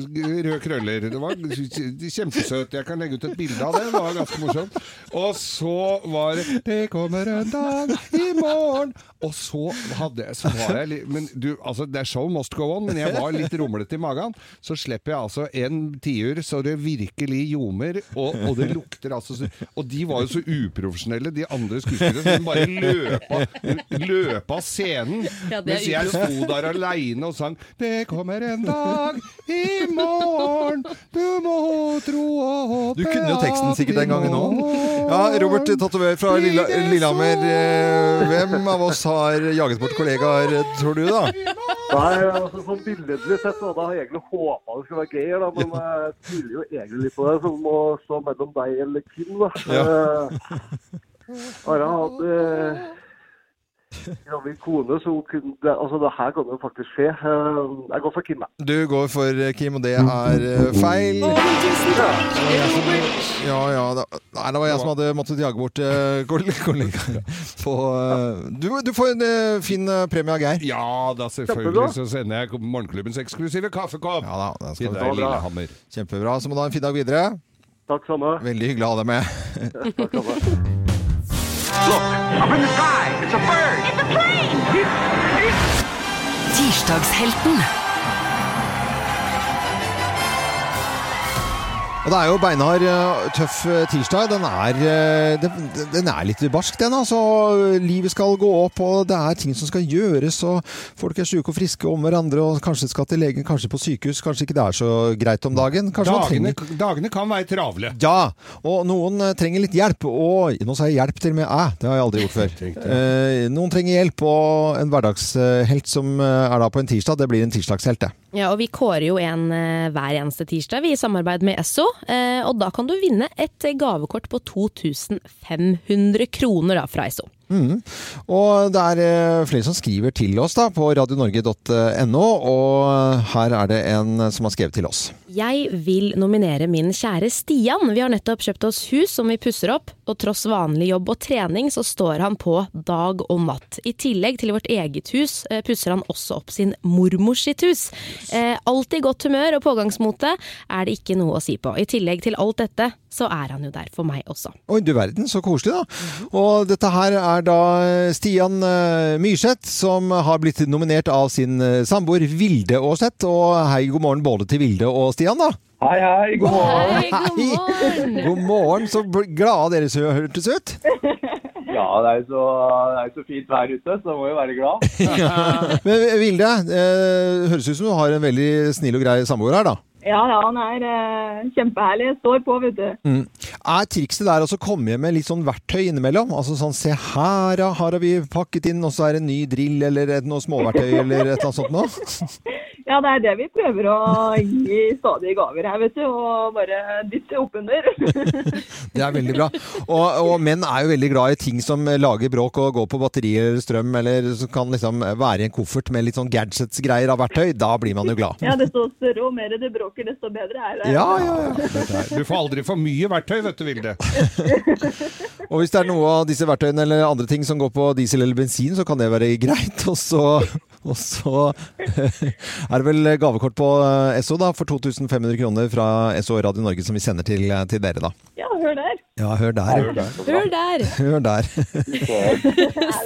røde krøller. Det var kjempesøt. Jeg kan legge ut et bilde av det. Det var ganske morsomt. Og så var det 'Det kommer en dag i morgen' Og så hadde jeg, så var jeg litt Men du, altså, det er show must go on, men jeg var litt rumlete i magen. Så slipper jeg altså en tiur så det virkelig ljomer, og, og det lukter altså så Og de var jo så uprofesjonelle, de andre skuespillerne, som bare løp av, scenen. Ja, mens jeg sto der aleine og sang 'Det kommer en dag i morgen, du må tro og håpe Du kunne jo teksten sikkert den gangen òg. Ja, Robert Tatover fra Lilla, Lillehammer. eh, Hvem av oss har jaget bort kollegaer, tror du, da? Nei, altså sånn billedlig sett Da har jeg egentlig håpa det skulle være gøy, da, men jeg tviler jo egentlig litt på det. Som å stå mellom deg eller Kim, da. Ja. Eh, Are hadde gravid kone, så hun kunne det, Altså, det her kan jo faktisk skje. Eh, Jeg går for Kim, jeg. Du går for eh, Kim, og det er eh, feil. Ja, ja. Da, nei, det var jeg som hadde måttet jage bort kollegaer. På, du, du får en fin premie av Geir. Ja da, selvfølgelig så sender jeg Morgenklubbens eksklusive kaffekopp Ja da, til deg. Lillehammer. Kjempebra. Så må du ha en fin dag videre. Takk samme. Veldig hyggelig å ha deg med. Takk samme. Tirsdagshelten. Og det er jo beinhard, eh, tøff eh, tirsdag. Den er, eh, den, er litt barsk, den. altså. Livet skal gå opp, og det er ting som skal gjøres. og Folk er syke og friske om hverandre, og kanskje skal til legen, kanskje på sykehus. Kanskje ikke det er så greit om dagen. Dagene, dagene kan være travle. Ja, og noen trenger litt hjelp. Og nå sa jeg hjelp til og med æ, det har jeg aldri gjort før. Noen trenger hjelp, og en hverdagshelt som er da på en tirsdag, det blir en tirsdagshelt, det. Ja, og vi kårer jo en eh, hver eneste tirsdag, vi i samarbeid med Esso. Eh, og da kan du vinne et eh, gavekort på 2500 kroner da, fra Esso. Mm. Og det er flere som skriver til oss da på radionorge.no, og her er det en som har skrevet til oss. Jeg vil nominere min kjære Stian. Vi har nettopp kjøpt oss hus som vi pusser opp, og tross vanlig jobb og trening så står han på dag og natt. I tillegg til vårt eget hus eh, pusser han også opp sin mormors sitt hus. Eh, alltid godt humør og pågangsmote er det ikke noe å si på. I tillegg til alt dette så er han jo der for meg også. Oi, du verden, så koselig da. Og dette her er da Stian eh, Myrseth, som har blitt nominert av sin eh, samboer Vilde Aarseth. Og hei, god morgen både til Vilde og Stian da. Hei, hei. God morgen. Hei, god morgen! God morgen, så glade dere hørtes ut. Ja, det er jo så, det er jo så fint vær ute, så må jo være glad. Men Vilde, eh, høres ut som du har en veldig snill og grei samboer her da. Ja, ja, han er eh, kjempeherlig. Står på, vet du. Mm. Er trikset der å komme hjem med litt sånn verktøy innimellom? Altså sånn, se her, ja, her har vi pakket inn, og så er det en ny drill, eller noe småverktøy, eller et eller annet sånt noe? Ja, det er det vi prøver å gi stadige gaver her, vet du. Og bare dytte oppunder. Det er veldig bra. Og, og menn er jo veldig glad i ting som lager bråk og går på batteri eller strøm, eller som kan liksom være i en koffert med litt sånn gadgets-greier av verktøy. Da blir man jo glad. ja, desto større og mer det bråker, desto bedre er det. Ja, ja, ja. Du får aldri for mye verktøy, vet du, Vilde. Og hvis det er noe av disse verktøyene eller andre ting som går på diesel eller bensin, så kan det være greit. Og så Og så er det vel gavekort på SO Esso da, for 2500 kroner fra Esso Radio Norge som vi sender til, eh, til dere, da. Ja, hør der. Ja, hør der. Hør der. Hør der! Hør der.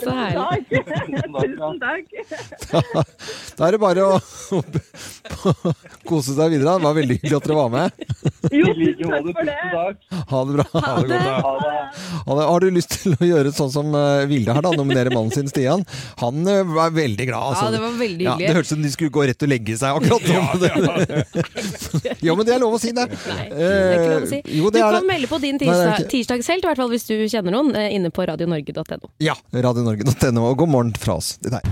Så herlig. Tusen takk. Da er det bare å, å kose seg videre. Det var veldig hyggelig at dere var med. Jo, takk for det. Ha det bra. Ha det. Ha det. Har du lyst til å gjøre sånn som eh, Vilde her, da? Nominere mannen sin Stian. Han eh, var veldig glad. altså. Ja, det var veldig Ja, hyggelig. det hørtes ut som de skulle gå rett og legge seg akkurat nå. Jo, men det er lov å si det. Nei, det er ikke lov å si. Eh, Jo, Du er kan det. melde på din tirsdag, tirsdagshelt, i hvert fall hvis du kjenner noen, eh, inne på radionorge.no. Ja. Radionorge.no. Og god morgen fra oss til deg.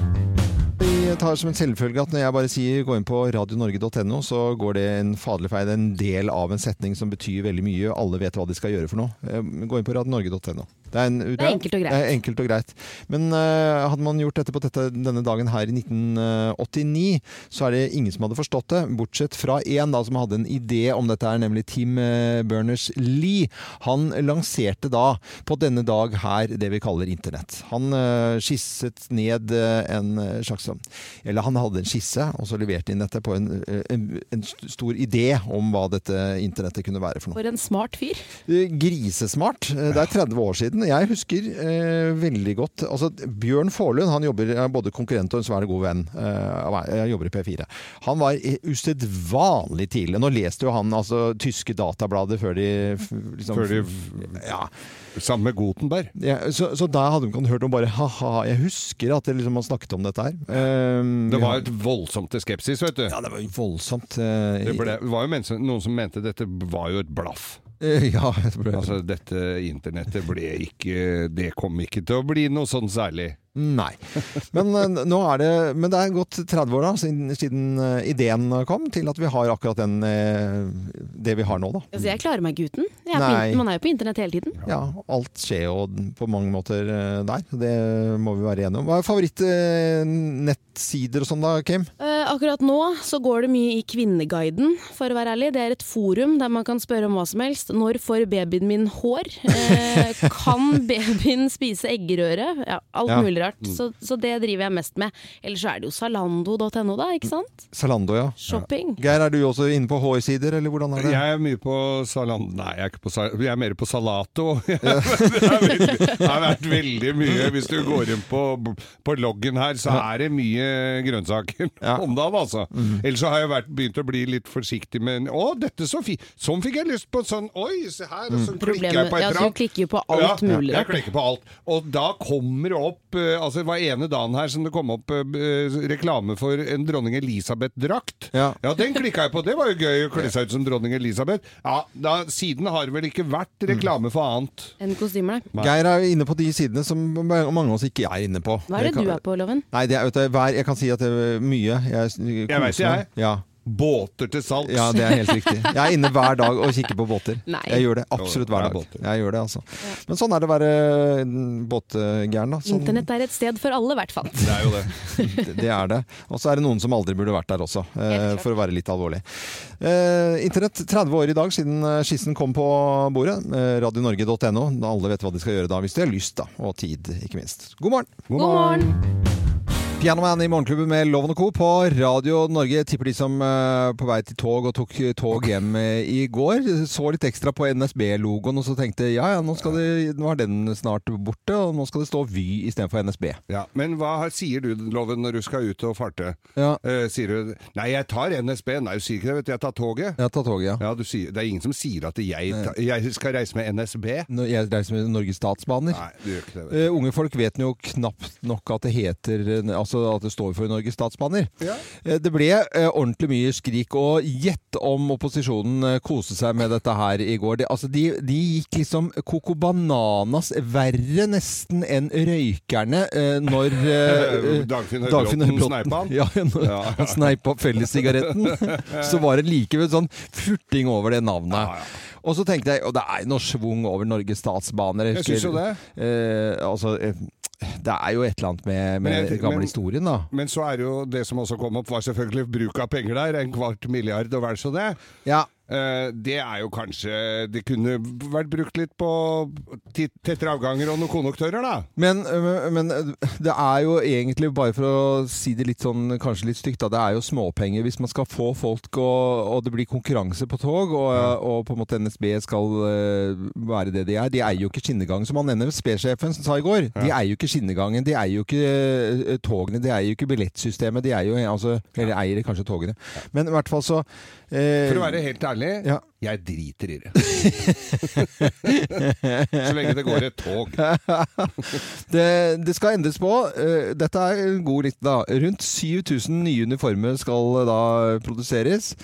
Jeg tar som en selvfølge at når jeg bare sier gå inn på radionorge.no, så går det en faderlig feil en del av en setning som betyr veldig mye. Alle vet hva de skal gjøre for noe. Eh, Gå inn på radionorge.no. Det er, en, Det er enkelt og greit. Det er enkelt og greit. Men uh, hadde man gjort dette på dette, denne dagen her i 1989, så er det ingen som hadde forstått det, bortsett fra én som hadde en idé om dette, her, nemlig Tim eh, Berners-Lee. Han lanserte da på denne dag her det vi kaller internett. Han uh, skisset ned eh, en slags sånn- Eller han hadde en skisse, og så leverte inn dette på en, eh, en, en stor idé om hva dette internettet kunne være for noe. For en smart fyr. Eh, Grisesmart. Eh, Det er 30 år siden. Jeg husker eh, veldig godt altså, Bjørn Forlund han jobber, er både konkurrent og en svært god venn. Eh, jeg jobber i P4. Han var usedvanlig tidlig. Nå leste jo han altså, tyske datablader før de liksom, Før de ja. Sammen med Gutenberg. Ja, så, så da hadde man hørt om bare ha-ha. Jeg husker at det liksom, man snakket om dette her. Eh, Det var et voldsomt til skepsis, vet du. Ja, det var voldsomt. eh, Det, ble, var jo noen som mente dette var jo et blaff. Eh, Ja, det ble- Altså, dette internettet ble ikke Det kom ikke til å bli noe sånn særlig. Nei. Men, eh, nå er det, men det er gått 30 år da, siden, siden eh, ideen kom til at vi har akkurat den, eh, det vi har nå. Da. Altså, jeg klarer meg uten. Er på, man er jo på internett hele tiden. Ja, alt skjer jo på mange måter der. Det må vi være enige om. Hva er favorittnettsider og sånn da, Kim? Akkurat nå så går det mye i Kvinneguiden, for å være ærlig. Det er et forum der man kan spørre om hva som helst. Når får babyen min hår? Kan babyen spise eggerøre? Ja, alt Ja. mulig rart. Mm. Så, så det driver jeg mest med. Ellers så er det jo salando.no, da, ikke sant? Salando, ja. Shopping. Geir, er du også inne på HR-sider, eller hvordan er det? Jeg er mye på Salando Nei, jeg er, ikke på Sal jeg er mer på Salato. det, veldig, det har vært veldig mye. Hvis du går inn på, på loggen her, så er det mye grønnsaker om dagen, altså. Mm. Ellers så har jeg vært, begynt å bli litt forsiktig med Å, dette så fint! Sånn fikk jeg lyst på sånn Oi, se her! Og så klikker jeg på et ja, eller så annet. du klikker jo på alt mulig Jeg klikker på alt. Og da kommer det opp eh, Altså, det var ene dagen her som det kom opp eh, reklame for en dronning Elisabeth-drakt. Ja. den klikka jeg på. Det var jo gøy å kle seg ut som dronning Elisabeth. Ja, da, Siden har det vel ikke vært reklame for annet. Enn kostymer, nei. Geir er inne på de sidene som mange av oss ikke er inne på. Hva er det kan- du er på, Loven? Nei, det er, vet du, hver, jeg kan si at det er mye. Jeg, Jeg vet det, jeg. Ja. Båter til salgs. Ja, det er helt riktig. Jeg er inne hver dag og kikker på båter. Nei. Jeg gjør det absolutt hver dag. Jeg gjør det, altså. Men sånn er det å være mm, båtgæren, da. Sånn, Internett er et sted for alle, i hvert fall. Det er jo det. det- er det. Og så er det noen som aldri burde vært der også, eh, for å være litt alvorlig. Eh, Internett 30 år i dag siden eh, skissen kom på bordet. Eh, Radionorge.no. Alle vet hva de skal gjøre da, hvis de har lyst, da. Og tid, ikke minst. God morgen! God morgen! Pianoman i Morgenklubben med Loven og Co. på Radio Norge. Tipper de som uh, på vei til tog og tok tog hjem eh, i går, så litt ekstra på NSB-logoen og så tenkte ja ja, nå, skal det, nå er den snart borte, og nå skal det stå Vy istedenfor NSB. Ja, Men hva sier du, Loven, når du skal ut og farte? Ja. Uh, sier du 'nei, jeg tar NSB'? Nei, du sier ikke det, vet du. Jeg tar toget. Jeg tar toget, ja. Ja, du sier, Det er ingen som sier at jeg, ta, jeg skal reise med NSB. Når jeg reiser med Norges Statsbaner. Nei, du gjør ikke det. Eh, unge folk vet jo knapt nok at det heter eh, Altså at det står for Norges Statsbaner. Ja. Eh, Det ble eh, ordentlig mye skrik, og gjett om opposisjonen eh, koste seg med dette her i går. De, altså, de, de gikk liksom Coco Bananas verre nesten enn røykerne når Dagfinn Høybråten sneipa han. Ja, når Ja. han sneipa fellessigaretten. så var det likevel sånn furting over det navnet. Og så tenkte jeg, og det er noe schwung over Norges Statsbaner. Jeg synes jo det. Eh, altså, det er jo et eller annet med, med jeg- den gamle men- historien, da. Men så er det jo det som også kom opp, var selvfølgelig bruk av penger der. En kvart milliard og vel så det. Ja. Eh, Det er jo kanskje Det kunne vært brukt litt på tettere avganger og noen konduktører, da. Men, øh, men det er jo egentlig, bare for å si det litt sånn, kanskje litt stygt, da, det er jo småpenger hvis man skal få folk, og, og det blir konkurranse på tog, og, og på en måte NSB skal være det de er. De eier jo ikke skinnegangen, som han NSB-sjefen sa i går. De eier jo ikke skinnegangen, de eier jo ikke togene, de eier jo ikke billettsystemet, de eier jo, altså, eller eier kanskje togene. Men i hvert fall så... eh, For å være helt ærlig, Ja. jeg driter i det. Så lenge det går et tog. det, det skal endres på. Eh, Dette er en god liste, da. Rundt 7000 nye uniformer skal da produseres.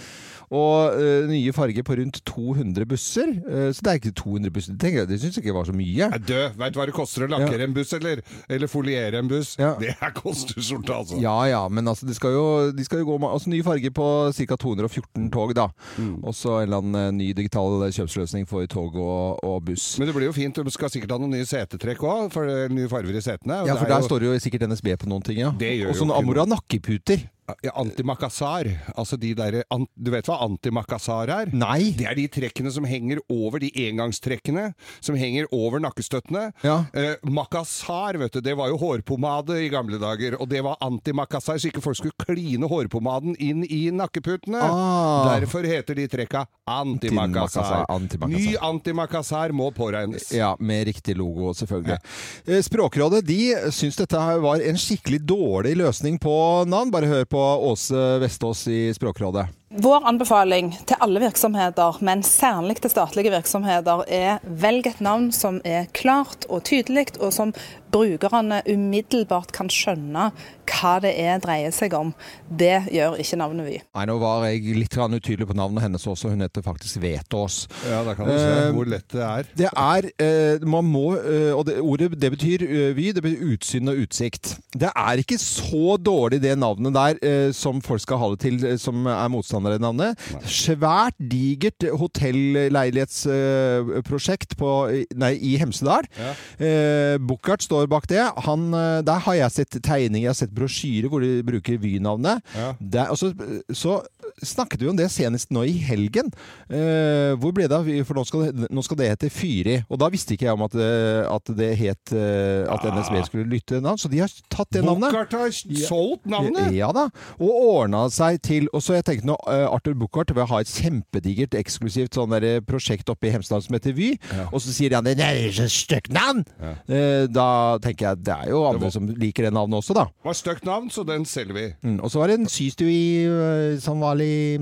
Og uh, nye farger på rundt 200 busser. Uh, så det er ikke 200 busser. Det, jeg- det syns jeg ikke var så mye. Er død. Veit du hva det koster å lakkere en buss, eller, eller foliere en buss? Det her koster skjorta, altså. Ja ja, men altså, de skal jo, de skal jo gå med altså, nye farger på ca. 214 tog, da. Mm. Og så en eller annen eh, ny digital kjøpsløsning for tog og, og buss. Men det blir jo fint. Du skal sikkert ha noen nye setetrekk òg, for nye farger i setene. Ja, for er der jo- står jo sikkert NSB på noen ting, ja. Det gjør og sånn Amora nakkeputer. Ja, antimakassar. Altså de der, an, du vet hva antimakassar er? Nei. Det er de trekkene som henger over, de engangstrekkene som henger over nakkestøttene. Ja. Eh, macassar, vet du, det var jo hårpomade i gamle dager, og det var antimakassar, så ikke folk skulle kline hårpomaden inn i nakkeputene. Ah. Derfor heter de trekka antimakassar. Antimacassar. Ny antimakassar må påregnes. Ja, med riktig logo, selvfølgelig. Ja. Språkrådet de syns dette var en skikkelig dårlig løsning på navn. Bare hør på Åse Vestås i Språkrådet. Vår anbefaling til alle virksomheter, men særlig til statlige virksomheter, er velg et navn som er klart og tydelig, og som brukerne umiddelbart kan skjønne hva det er dreier seg om. Det gjør ikke navnet Vy. Nei, nå var jeg litt utydelig på navnet hennes også. Hun heter faktisk Vetås. Ja, da kan du se Eh, hvor lett det er. Det er eh, Man må eh, Og det, ordet det betyr Vy, det betyr utsyn og utsikt. Det er ikke så dårlig det navnet der eh, som folk skal ha det til, som er motstandere av navnet. Svært digert hotellleilighetsprosjekt på i Hemsedal. Ja. Eh, Buchardt står bak det. Han, eh, der har jeg sett tegninger, jeg har sett brosjyrer hvor de bruker Vy-navnet. Ja. Der- så, så snakket vi om det senest nå i helgen. Uh, hvor ble det av For nå skal, det- nå skal det hete Fyri. Og da visste ikke jeg om at, eh, at det het At NSB skulle lytte navn. Så de har tatt det navnet. Buchardt har solgt navnet! Ja da, og ordna seg til Og så jeg tenkte nå, Arthur Buchardt vil ha et kjempedigert, eksklusivt sånn der prosjekt oppe i Hemsedal som heter Vy. Og så sier han det er så stygt navn! Eh, da tenker jeg det er jo andre som liker det navnet også, da. Det var stygt navn, så den selger vi. Mm, og så var det en systue i, eh, som var i,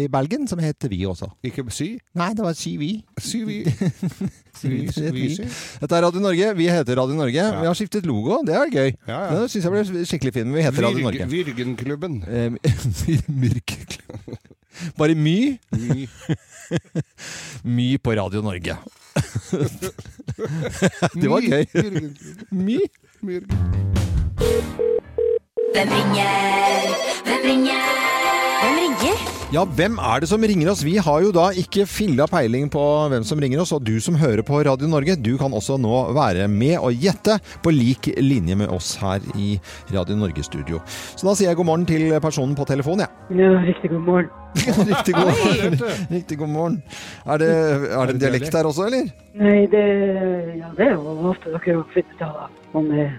i Belgien, som het Vi også. Ikke sy? Nei, det var Sy-Vi Sy Vy. Vy, Vy, det het Vy, Vy. sy. Dette er Radio Norge. Vi heter Radio Norge. Vi har skiftet logo. Det er gøy. Ja, ja. Det syns jeg ble skikkelig fin. men Vi heter Radio Norge. Virgenklubben. Myrkeklubben. Bare My. My. My på Radio Norge. det var gøy. My. Hvem ringer? Hvem ringer? Hvem ringer? Ja, hvem er det som ringer oss? Vi har jo da ikke filla peiling på hvem som ringer oss, og du som hører på Radio Norge, du kan også nå være med og gjette på lik linje med oss her i Radio Norge-studio. Så da sier jeg god morgen til personen på telefonen, jeg. Ja, riktig god morgen. Riktig god. Riktig god morgen. Er det, er det en dialekt her også, eller? Nei, det, ja, det er jo ofte dere har funnet ut av.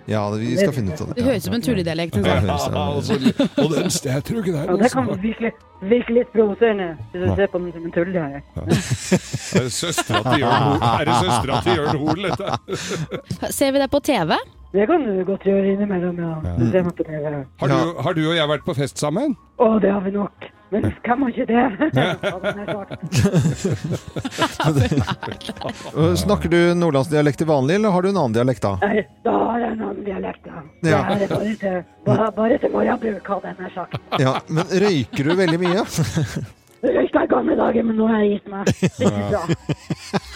Ja, vi skal finne ut av det. Det høres ut som en tulledialekt. Ja, Altså. ja. Og den jeg tror ikke det er ja, det kan virke, virke litt provoserende hvis du ser på den som en tulledialekt. Er det søstera til Jørn Hoel, dette? Ser vi det på TV? Det kan du godt gjøre innimellom, ja. Det ser man. Har du, har du og jeg vært på fest sammen? Å, det har vi nok. Men hvem har ikke det? Ja, Snakker du nordlandsdialekt til vanlig, eller har du en annen dialekt da? Nei, da har jeg en annen dialekt, ja. Det er bare til, bare, bare til morgenbruk, hadde jeg nær sagt. Ja, men røyker du veldig mye? Røykte i gamle dager, men nå har jeg gitt meg. Det er ikke bra.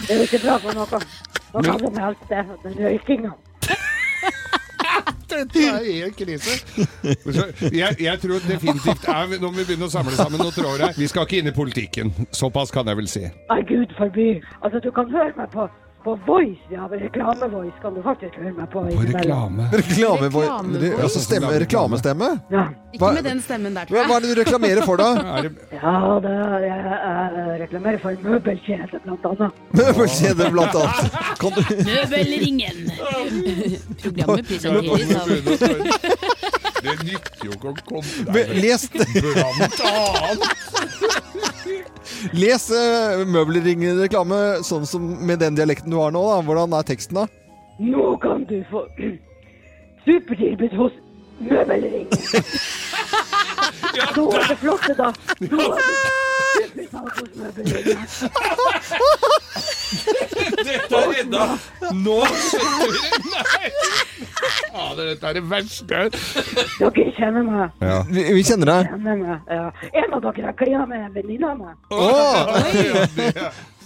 Det er jo ikke bra for noe. kan som helst, det. Den røykinga. Dette er helt krise. Jeg, jeg tror definitivt er, Nå må vi begynne å samle sammen noen tråder her. Vi skal ikke inn i politikken. Såpass kan jeg vel si. Nei, gud forby. Altså, du kan høre meg på På Voice, ja. Reklame-Voice kan du faktisk høre meg på. På Reklame, Reklame- altså stemme, reklamestemme? Ja. Hva, Ikke med den stemmen der, tror jeg. hva er det du reklamerer for, da? Ja, det er, jeg, jeg reklamerer for møbelkjede, blant annet. Møbelkjede, blant annet. Kan du Møbelringen. Programmet presenteres av Det nytter jo ikke å komme Men Lest Blant annet. Les uh, møbelringreklame sånn som med den dialekten du har nå. da. Hvordan er teksten, da? Nå kan du få supertilbud hos Møbelringen. Så er det flotte, da. Nå er det. Dette er redda! Nå setter vi det Nei! Ah, dette er det verste. Dere kjenner meg. Vi, vi kjenner deg. Kjenner meg, ja. En av dere har klina med venninna meg.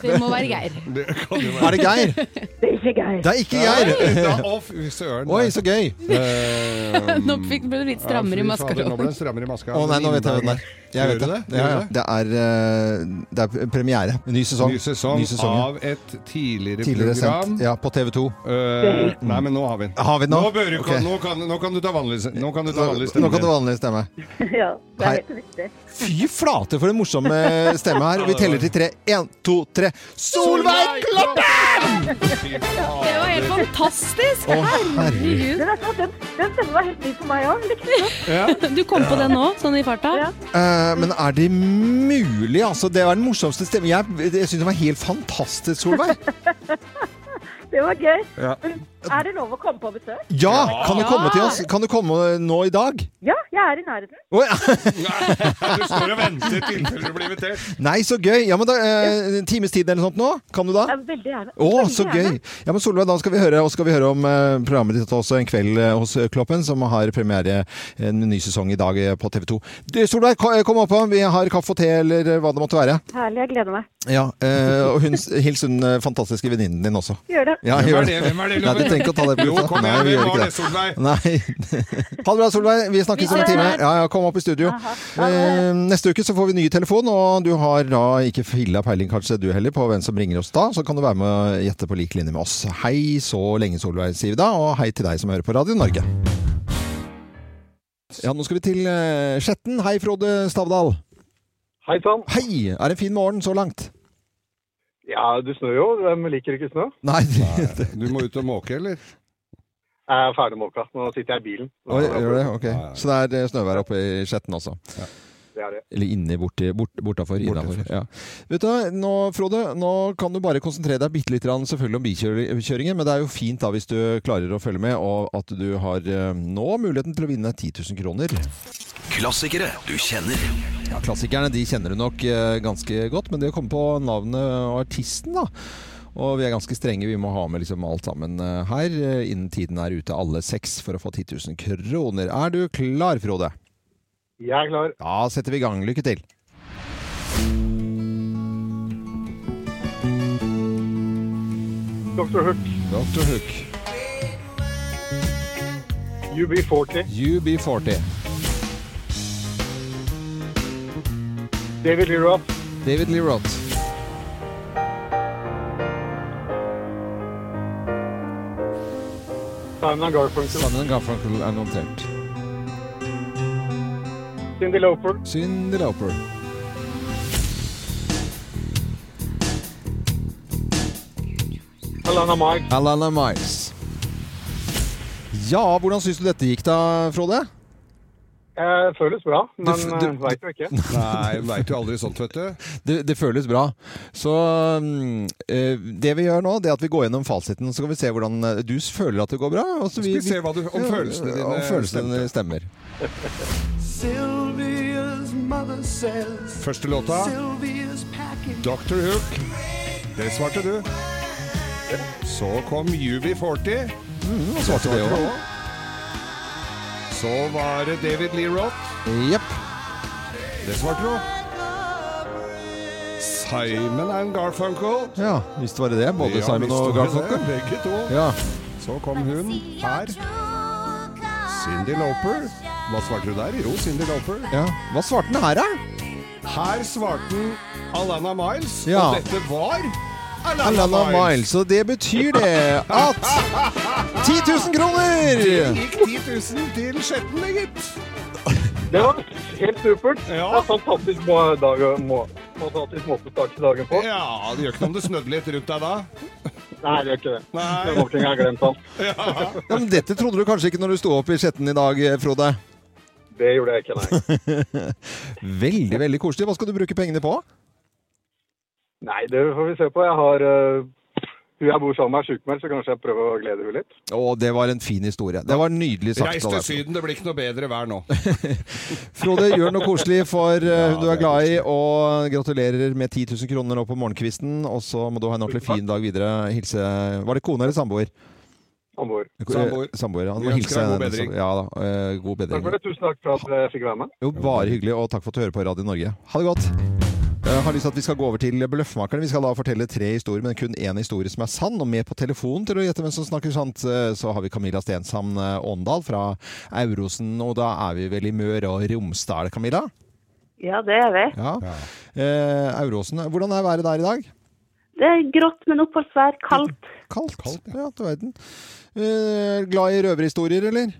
Det må være Geir. Det kan jo Er det Geir? Det er ikke Geir. Det er ikke Geir. Da, å, fy søren. Oi, så gøy. Eh, Nå fikk- ble du litt strammere i ja, fy maska. fader, Nå ble det strammere i maska. Å nei, nå vet jeg hvem det er. Jeg vet Gjør det. du Ja, ja. Det, er, eh, det er premiere. Ny sesong. Ny sesong, Ny sesong, ja. av et tidligere, Tidligere program. sendt. Ja, på TV 2. Eh, nei, men nå har vi den. Har vi den nå? Nå, bør du, Ok. nå, kan, nå kan du ta vanlig, nå kan du ta vanlig Nå stemme. kan du vanlig stemme. Ja, det Hei. er helt riktig. Fy flate for en morsom eh, stemme her. Vi teller til tre. Én, to, tre. Solveig Kloppen! Det var helt fantastisk! Å, herregud. Den, den, den stemmen var helt ny for meg òg. Du kom på den nå, sånn i farta? Eh, men er det mulig? Altså, det var den morsomste stemmen. Jeg, jeg syns det var helt fantastisk, Solveig. Det var gøy. Ja. Er det lov å komme på besøk? Ja, kan du komme til oss? Kan du komme nå i dag? Ja, jeg er i nærheten. Oh, ja. Du står og venter i tilfelle du blir invitert. Nei, så gøy. Ja, men da, eh, En times tid eller noe sånt nå? Kan du da? Veldig gjerne. Å, Veldig så gjerne. gøy! Ja, men Solveig, da skal vi høre, skal vi høre om eh, programmet ditt også en kveld eh, hos eh, Kloppen, som har premiere en ny sesong i dag på TV 2. Du, Solveig, kom opp. Vi har kaffe og te, eller hva det måtte være. Herlig, jeg gleder meg. Ja, eh, Og hun, hils hun fantastiske venninnen din også. Gjør det. Ja, gjør det? Hvem er det, Hvem er du trenger ikke å ta det på Jo, lufta. kom igjen, Nei, vi gjør ikke det, Nei. Ha det bra, Solveig. Vi snakkes om en time. Ja, ja, kom opp i studio. Eh, neste uke så får vi ny telefon, og du har da ikke filla peiling kanskje du heller på hvem som ringer oss da, så kan du være med og gjette på lik linje med oss. Hei så lenge, Solveig, sier vi da, og hei til deg som hører på Radio Norge. Ja, nå skal vi til eh, Skjetten. Hei, Frode Stavdal. Hei sann. Hei! Er det en fin morgen så langt? Ja, du snør jo. Hvem liker ikke snø? Nei. Du må ut og måke, eller? Jeg er ferdig måka. Nå sitter jeg i bilen. Oi, gjør det? Ok. Så det er eh, snøvær oppe i Skjetten også? Det er det. Eller inni, borti, bort, bortafor, innafor. Ja. Vet du, nå, Frode, nå kan du bare konsentrere deg bitte litt selvfølgelig om bikjøringen, men det er jo fint da hvis du klarer å følge med, og at du har eh, nå muligheten til å vinne 10 000 kroner. Klassikere du kjenner. Ja, Klassikerne de kjenner du nok eh, ganske godt, men det å komme på navnet og artisten, da. Og vi er ganske strenge, vi må ha med liksom alt sammen eh, her innen tiden er ute, alle seks, for å få 10 000 kroner. Er du klar, Frode? Jeg er klar. Da setter vi i gang. Lykke til. Dr. Hook. Dr. Hook. UB40. UB40. David Lee Roth. David Lee Roth. Simon Garfunkel. Simon Garfunkel er Cindy Lauper. Cyndi Lauper. Alana Miles. Alana Miles. Ja, hvordan syns du dette gikk da, Frode? Eh, føles bra, men Du f- du- uh, veit jo ikke. Nei, veit jo aldri sånt, vet du. Det, det føles bra. Så eh, det vi gjør nå, det er at vi går gjennom fasiten, så skal vi se hvordan eh, du føler at det går bra. og så Skal vi se hva du- om følelsene dine om følelsene stemmer. Første låta. Dr. Hook. Det svarte du. Så kom UB40. Mm, svarte det også. Så var det David Lee Roth. Jepp. Det svarte du. Simon and Garfunkel. Ja, visst var det det. Både Ja, Simon visst og var det Garfunkel. det, Begge to. Ja. Så kom hun her. Cindy Lauper. Hva svarte du der? Jo, Cindy Lauper. ja. Hva svarte den her, da? Her svarte Alana Miles. Ja. Og dette var Alana Miles. Og det betyr det at 10 000 kroner! Gikk 10 000 til Skjetten, gitt. Det var helt supert. Det er fantastisk må dag, må, fantastisk måte å starte dagen på. Ja, det gjør ikke noe om det snødde litt rundt deg da. Nei, det gjør ikke det. Nei. Det var ikke engang glemt alt. Ja, men dette trodde du kanskje ikke når du sto opp i Skjetten i dag, Frode? Det gjorde jeg ikke, nei. veldig, veldig koselig. Hva skal du bruke pengene på? Nei, det får vi se på. Jeg har uh, Hun jeg bor sammen med er sjukmeldt, så kanskje jeg prøver å glede henne litt. Å, det var en fin historie. Det var nydelig sagt. Reis til. Syden, det blir ikke noe bedre vær nå. Frode, gjør noe koselig for uh, hun du er glad i, og gratulerer med 10 000 kroner nå på morgenkvisten. Og så må du ha en ordentlig fin dag videre. Hilse Var det kone eller samboer? Samboer. Samboer. Samboer, ja. Må hilse god bedring. Ja da. eh, god Takk for det. Tusen takk for at jeg fikk være med. Jo, bare hyggelig, og takk for at du hører på Radio Norge. Ha det godt. Jeg har lyst til at vi skal gå over til Bløffmakerne. Vi skal da fortelle tre historier, men kun én historie som er sann. Og med på telefonen til å gjette hvem som snakker sant, eh, så har vi Camilla Stenshamn eh, Åndal fra Eurosen. Og da er vi vel i Møre og Romsdal, Camilla? Ja, det er vi. Ja. Eh, Eurosen, Hvordan er været der i dag? Det er grått, men oppholdsvær. Kaldt. Kaldt? Ja, du verden. Eh, glad i røverhistorier, eller?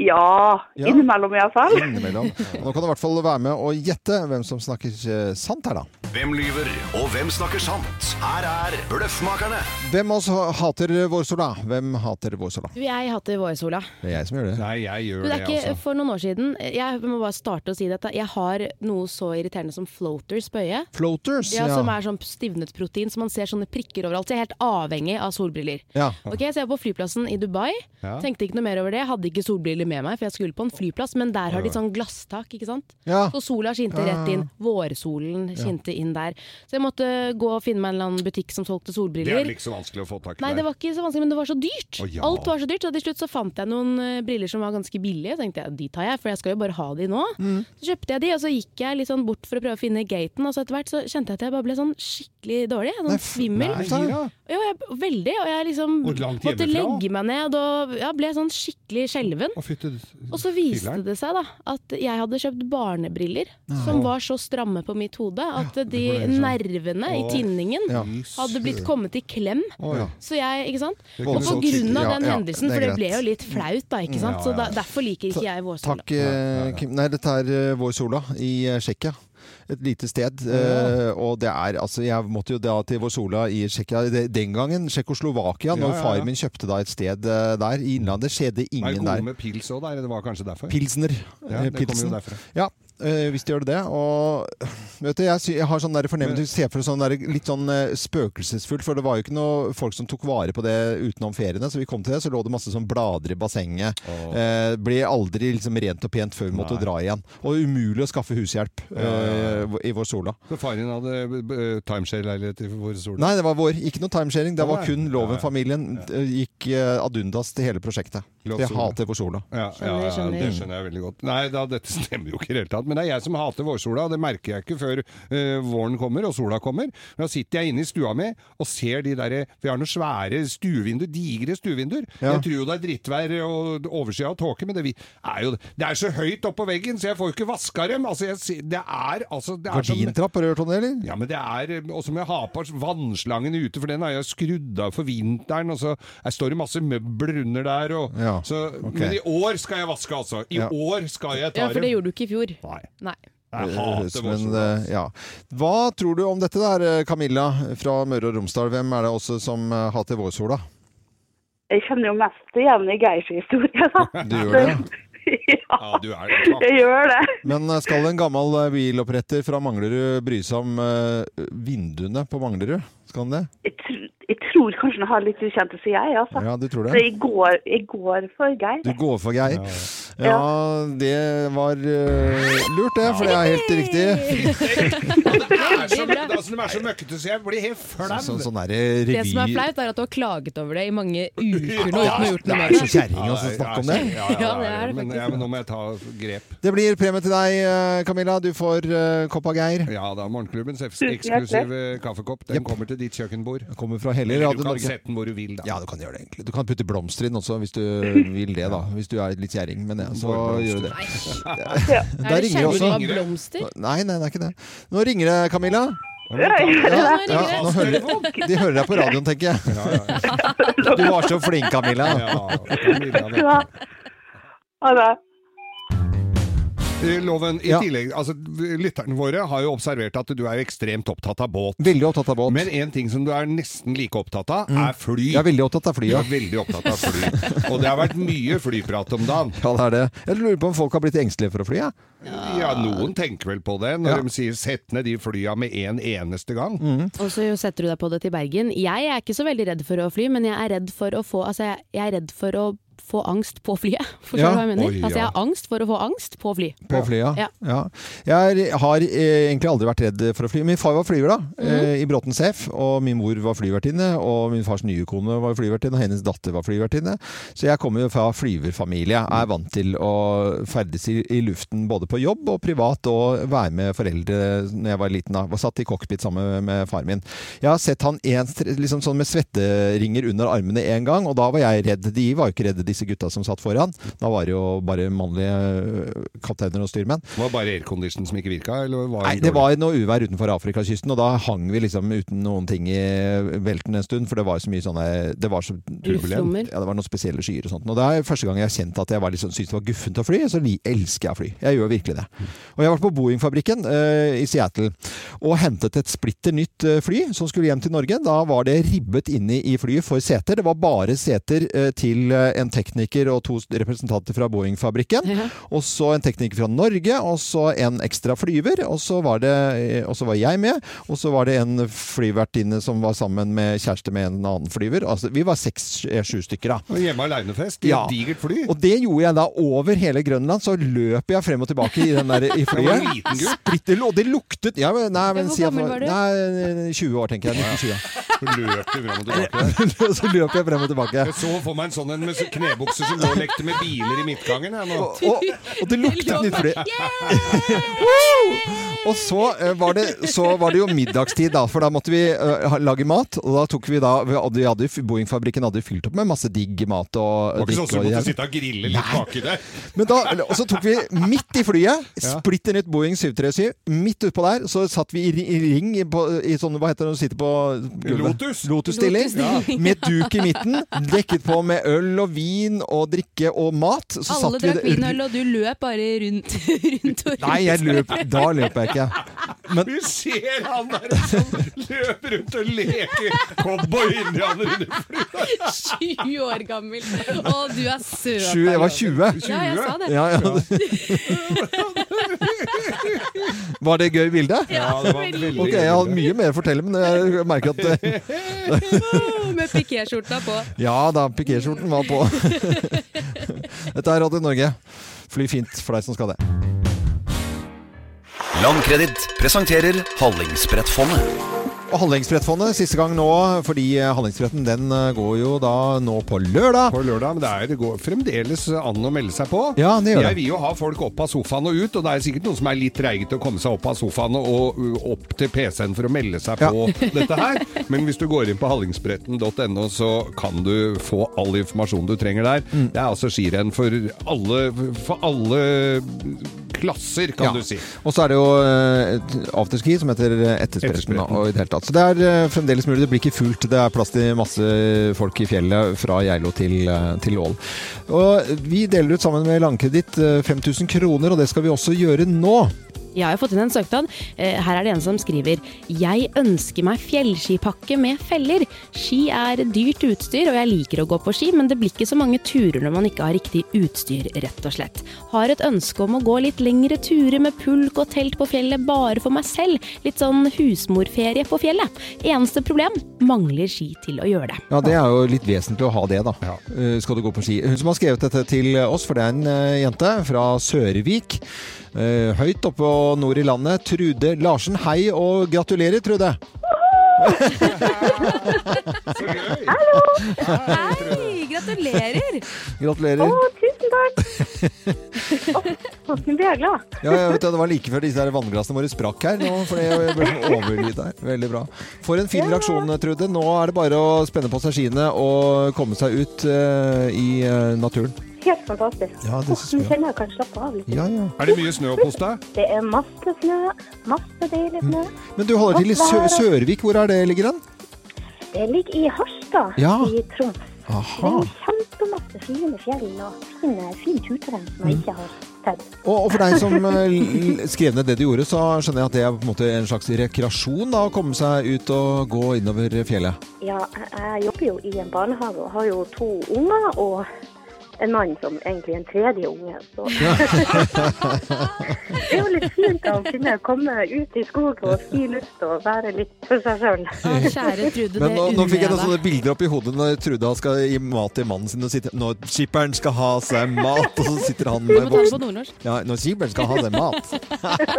Ja, Ja. innimellom iallfall. Innimellom. Nå kan du i hvert fall være med og gjette hvem som snakker eh, sant her, da. Hvem lyver, og hvem snakker sant? Her er Bløffmakerne. Hvem av oss hater vårsola? Hvem hater vårsola? Jeg hater vårsola. Det er jeg som gjør det. Nei, jeg gjør det, det er ikke altså. For noen år siden Jeg må bare starte å si dette. Jeg har noe så irriterende som floaters på øyet. Floaters? Ja, Som er sånn stivnet protein, så man ser sånne prikker overalt. Så jeg er helt avhengig av solbriller. Ja. Ok, Så jeg var på flyplassen i Dubai. Ja. Tenkte ikke noe mer over det. Hadde ikke solbriller med meg, for jeg skulle på en flyplass. Men der har de sånn glasstak, ikke sant. Ja. Så sola skinte rett inn. Vårsolen skinte inn der. Så jeg måtte gå og finne meg en eller annen butikk som solgte solbriller. Det er ikke så vanskelig å få tak i Nei, det var ikke så vanskelig, men det var så dyrt. Oh, ja. Alt var så dyrt, og til slutt så fant jeg noen eh, briller som var ganske billige. Så tenkte jeg de tar jeg, for jeg skal jo bare ha de nå. Mm. Så kjøpte jeg de, og så gikk jeg litt sånn bort for å prøve å finne gaten, og så etter hvert så kjente jeg at jeg bare ble sånn skikkelig dårlig. Sånn svimmel. nei. Jo, jeg, veldig. Og jeg liksom måtte legge meg ned og ja, ble sånn skikkelig skjelven. Og så viste fileren. det seg da at jeg hadde kjøpt barnebriller som var så stramme på mitt hode at de sånn. nervene i tinningen Ja. hadde blitt kommet i klem. Ja. Så jeg, ikke sant? Og på sånn grunn av den ja, ja, hendelsen, det for det ble jo litt flaut da, ikke sant. Ja, Så da, derfor liker ikke jeg vårsola. Takk, eh, Kim. Nei, dette er eh, Vår Sola i eh, Tsjekkia. Et lite sted. Uh, og det er altså Jeg måtte jo da til Vorsola i Tsjekkia den gangen. Tsjekkoslovakia. Når Ja, ja, far min kjøpte da et sted uh, der i innlandet, skjedde Er det ingen gode der. med pils òg der? Det var kanskje derfor? Pilsner. Ja, eh, det kommer pilsen. jo derfra. Ja, hvis de gjør det. Og vet du, jeg, jeg har sånn fornemmelse ser for sånn der, litt sånn eh, spøkelsesfullt, for det var jo ikke noe folk som tok vare på det utenom feriene. Så vi kom til det, så lå det masse sånn blader i bassenget. Eh, ble aldri liksom rent og pent før vi måtte Nei. dra igjen. Og umulig å skaffe hushjelp eh, i vår sola. Så faren din hadde uh, timeshare-leilighet i vår sola? Nei, det var vår. Ikke noe timesharing. Det var nei. kun Ja, ja. Loven-familien. eh, Gikk eh, ad undas til hele prosjektet. Jeg hater vår sola. Ja, ja, ja, det skjønner jeg veldig godt. Nei, da, dette stemmer jo ikke i det hele tatt. Men det er jeg som hater vårsola, det merker jeg ikke før uh, våren kommer og sola kommer. Men da sitter jeg inne i stua mi og ser de derre Vi har noen svære stuevinduer, digre stuevinduer. Ja. Jeg tror jo det er drittvær og overskya og tåke, men det vi- er jo Det er så høyt oppå veggen, så jeg får jo ikke vaska dem! Altså, jeg, det er altså det er Gardintrapp, har du hørt om det, eller? ja, men det er Og så må jeg ha på vannslangen ute, for den har jeg skrudd av for vinteren. Og så jeg står det masse møbler under der. Og, Ja, så, okay. Men i år skal jeg vaske, altså. I Ja. år skal jeg ta dem. Ja, for det gjorde du ikke i fjor. Nei. Nei. Jeg hater høres som en, vårsola. eh, ja. Hva tror du om dette der, eh, Camilla fra Møre og Romsdal? Hvem er det også som eh, hater vårsola? Jeg kjenner jo mest igjen i Geirs historie, da. Du gjør det? Ja, du er Jeg gjør det. Men eh, skal en gammel eh, biloppretter fra Manglerud bry seg om eh, vinduene på Manglerud? Skal han det? Jeg, tr jeg tror kanskje han har litt ukjente som jeg, altså. Ja, du tror Så jeg går, jeg går for Geir. Du går for Geir? Ja, det var uh, lurt det, for det er helt riktig. Det er så, altså, de er så møkkete, så jeg blir helt flau. Så, sånn. Det som er flaut, er at du har klaget over det i mange uker nå Ja, uten å det er så kjerring å snakke om det. Ja, ja, Ja, det er det men, faktisk. ja, men nå må jeg ta grep. Det blir premie til deg, eh, Camilla. Du får uh, kopp av Geir. Ja da, Morgenklubbens eks- eksklusive kaffekopp. Den kommer til ditt kjøkkenbord. Kommer fra hele Eller du kan Norge. sette den hvor du vil, da. Ja, du kan gjøre det egentlig. Du kan putte blomster inn også, hvis du vil det, da. Hvis du er litt gjerring, Men ja, så gjør du det. Da Er det ringer det også. av blomster? Nei, nei, det er ikke det. Nå ringer det, Camilla. Ja, ja, nå hører, de hører deg på radioen, tenker jeg. Du var så flink, Camilla. Ja. Ha det. Eh, Loven, i Ja. tillegg, altså Lytterne våre har jo observert at du er ekstremt opptatt av båt. Veldig opptatt av båt. Men en ting som du er nesten like opptatt av, Mm. er fly. Jeg er veldig opptatt av fly, ja. veldig opptatt av fly. Og det har vært mye flyprat om dagen. Ja, det er det. Jeg lurer på om folk har blitt engstelige for å fly, ja. Ja, noen tenker vel på det når Ja. de sier 'sett ned de flya med en eneste gang'. Mm. Og så setter du deg på det til Bergen. Jeg er ikke så veldig redd for å fly, men jeg er redd for å få Altså, jeg, jeg er redd for å få angst på flyet. Forstår Ja. hva jeg mener? Oi, Altså, jeg har angst for å få angst på fly. På flyet, Ja. ja. Jeg har eh, egentlig aldri vært redd for å fly. Min far var flyver da, mm i Bråten CF. og min mor var flyvertinne, og min fars nye kone var flyvertinne, og hennes datter var flyvertinne. Så jeg kommer jo fra flyverfamilie. Jeg er vant til å ferdes i, i luften både på jobb og privat, og være med foreldre når jeg var liten. da. Var satt i cockpit sammen med far min. Jeg har sett han en, liksom sånn med svetteringer under armene en gang, og da var jeg redd. De var jo ikke redde, disse gutta som satt foran. Da var det jo bare mannlige øh, kapteiner og styrmenn. Var det bare aircondition som ikke virka? Eller var Nei, det var noe uvær utenfor Afrikakysten, og da hang vi liksom uten noen ting i velten en stund, for det var så mye sånne Det var så turbulent. Ja, det var noen spesielle skyer og sånt. Og det er første gang jeg har kjent at jeg var sånn, syntes det var guffent å fly, så elsker jeg å fly. Jeg gjør virkelig det. Og jeg har vært på Boeing-fabrikken uh, i Seattle og hentet et splitter nytt eh, fly som skulle hjem til Norge. Da var det ribbet inne i flyet for seter. Det var bare seter uh, til en en tekniker og to representanter fra Boeing-fabrikken. Og så en tekniker fra Norge, og så en ekstra flyver. Og så var, det, og så var jeg med. Og så var det en flyvertinne som var sammen med kjæreste med en annen flyver. Altså, vi var seks-sju stykker, da. Og Hjemme aleinefest i Ja. et digert fly. Og det gjorde jeg da over hele Grønland. Så løp jeg frem og tilbake i, den der, i flyet. liten gutt. Splitter, og det luktet ja, men, Nei, men Hvor si at- gammel var du? Nei, 20 år, tenker jeg. 1920. Så løp du frem og tilbake. så løp jeg frem og tilbake. Jeg så for meg en sånn en med knebukser som lå og lekte med biler i midtgangen. Nå. Og, og det luktet nytt fly. Og så, eh, var det, så var det jo middagstid, da, for da måtte vi uh, lage mat. Og da tok vi da vi hadde, Boeing-fabrikken hadde jo fylt opp med masse digg mat. Og, Det var ikke sånn du måtte sitte og grille litt baki der. Men da, og så tok vi midt i flyet, splitter nytt Boeing 737, midt utpå der, så satt vi i, i ring i, på, i sånn, hva heter det når du sitter på gulvet? Lotus. Lotus-stilling. Lotus ja. Med duk i midten, dekket på med øl og vin og drikke og mat. Så Alle drakk vinøl, og du løp bare rundt, rundt og rundt. Nei, jeg løp, da løper jeg ikke. Men, Vi ser han der som løper rundt og leker cowboy-indianer under flyet. Sju år gammel. Å, du er søt. Sju, jeg var 20. Ja, jeg sa det. Ja, ja. Var det gøy bilde? Ja, det var veldig Ok, jeg har mye mer å fortelle, men jeg merker at eh, Med pikéskjorta på. Ja da, pikéskjorten var på. Dette er Radio Norge. Fly fint for deg som skal det. Landkreditt presenterer Hallingsbrettfondet. Og Hallingsbrettfondet siste gang nå, fordi eh, Hallingsbretten den eh, går jo da nå på lørdag. På lørdag, men det, er, det går fremdeles an å melde seg på. Ja, det gjør det. Jeg vil jo ha folk opp av sofaen og ut, og det er sikkert noen som er litt treige til å komme seg opp av sofaen og opp til PC-en for å melde seg Ja. på dette her. Men hvis du går inn på hallingsbretten.no, så kan du få all informasjon du trenger der. Mm. Det er altså skirenn for alle, for alle klasser, kan Ja. du si. Og så er det jo eh, afterski som heter. Etterspretten. Og i det hele tatt. Så det er eh, fremdeles mulig. Det blir ikke fullt. Det er plass til masse folk i fjellet fra Geilo til, eh, til Ål. Og vi deler ut sammen med Landkreditt eh, 5000 kroner, og det skal vi også gjøre nå. Jeg har jo fått inn en søknad. Eh, Her er det en som skriver Jeg ønsker meg fjellskipakke med feller. Ski er dyrt utstyr, og jeg liker å gå på ski, men det blir ikke så mange turer når man ikke har riktig utstyr, rett og slett. Har et ønske om å gå litt lengre turer med pulk og telt på fjellet bare for meg selv. Litt sånn husmorferie på fjellet. Eneste problem mangler ski til å gjøre det. Ja, det er jo litt vesentlig å ha det, da. Ja. skal du gå på ski. Hun som har skrevet dette til oss, for det er en eh, jente fra Sørvik. Eh, høyt oppe og nord i landet. Trude Larsen, hei og gratulerer, Trude. Hei, gratulerer! Gratulerer. Å, tusen takk! Nå blir jeg glad. Ja, jeg vet, det, det var like før disse vannglassene våre sprakk her nå, for jeg ble sånn overlyd her. Veldig bra. For en fin reaksjon, Trude. Nå er det bare å spenne på seg skiene og komme seg ut uh, i uh, naturen. Helt fantastisk. Ja, det jeg. kjenner jeg kan slappe av litt. Ja, ja. Er det mye snø oppe hos deg? Det er masse snø, masse deilig snø. Men du holder til i Sø Sørvik. Hvor er det ligger den? Det ligger i Harstad Ja. i Troms. Det er kjempemasse fine fjell og fine, fint turterreng som jeg ikke har sett. Og, og for deg som eh, skrev ned det du gjorde, så skjønner jeg at det er på en måte en slags rekreasjon da, å komme seg ut og gå innover fjellet. Ja, jeg jobber jo i en barnehage og har jo to unger og en mann som egentlig er en tredje unge. Så det er jo litt fint å kunne komme ut i skogen og fri luft og være litt for seg sjøl. Kjære Trude, Men nå, nå fikk jeg sånne bilder opp i hodet når Trude skal gi mat til mannen sin og sitter Når skipperen skal ha seg mat, og så sitter han med voksen. Ja, når skipperen skal ha seg mat.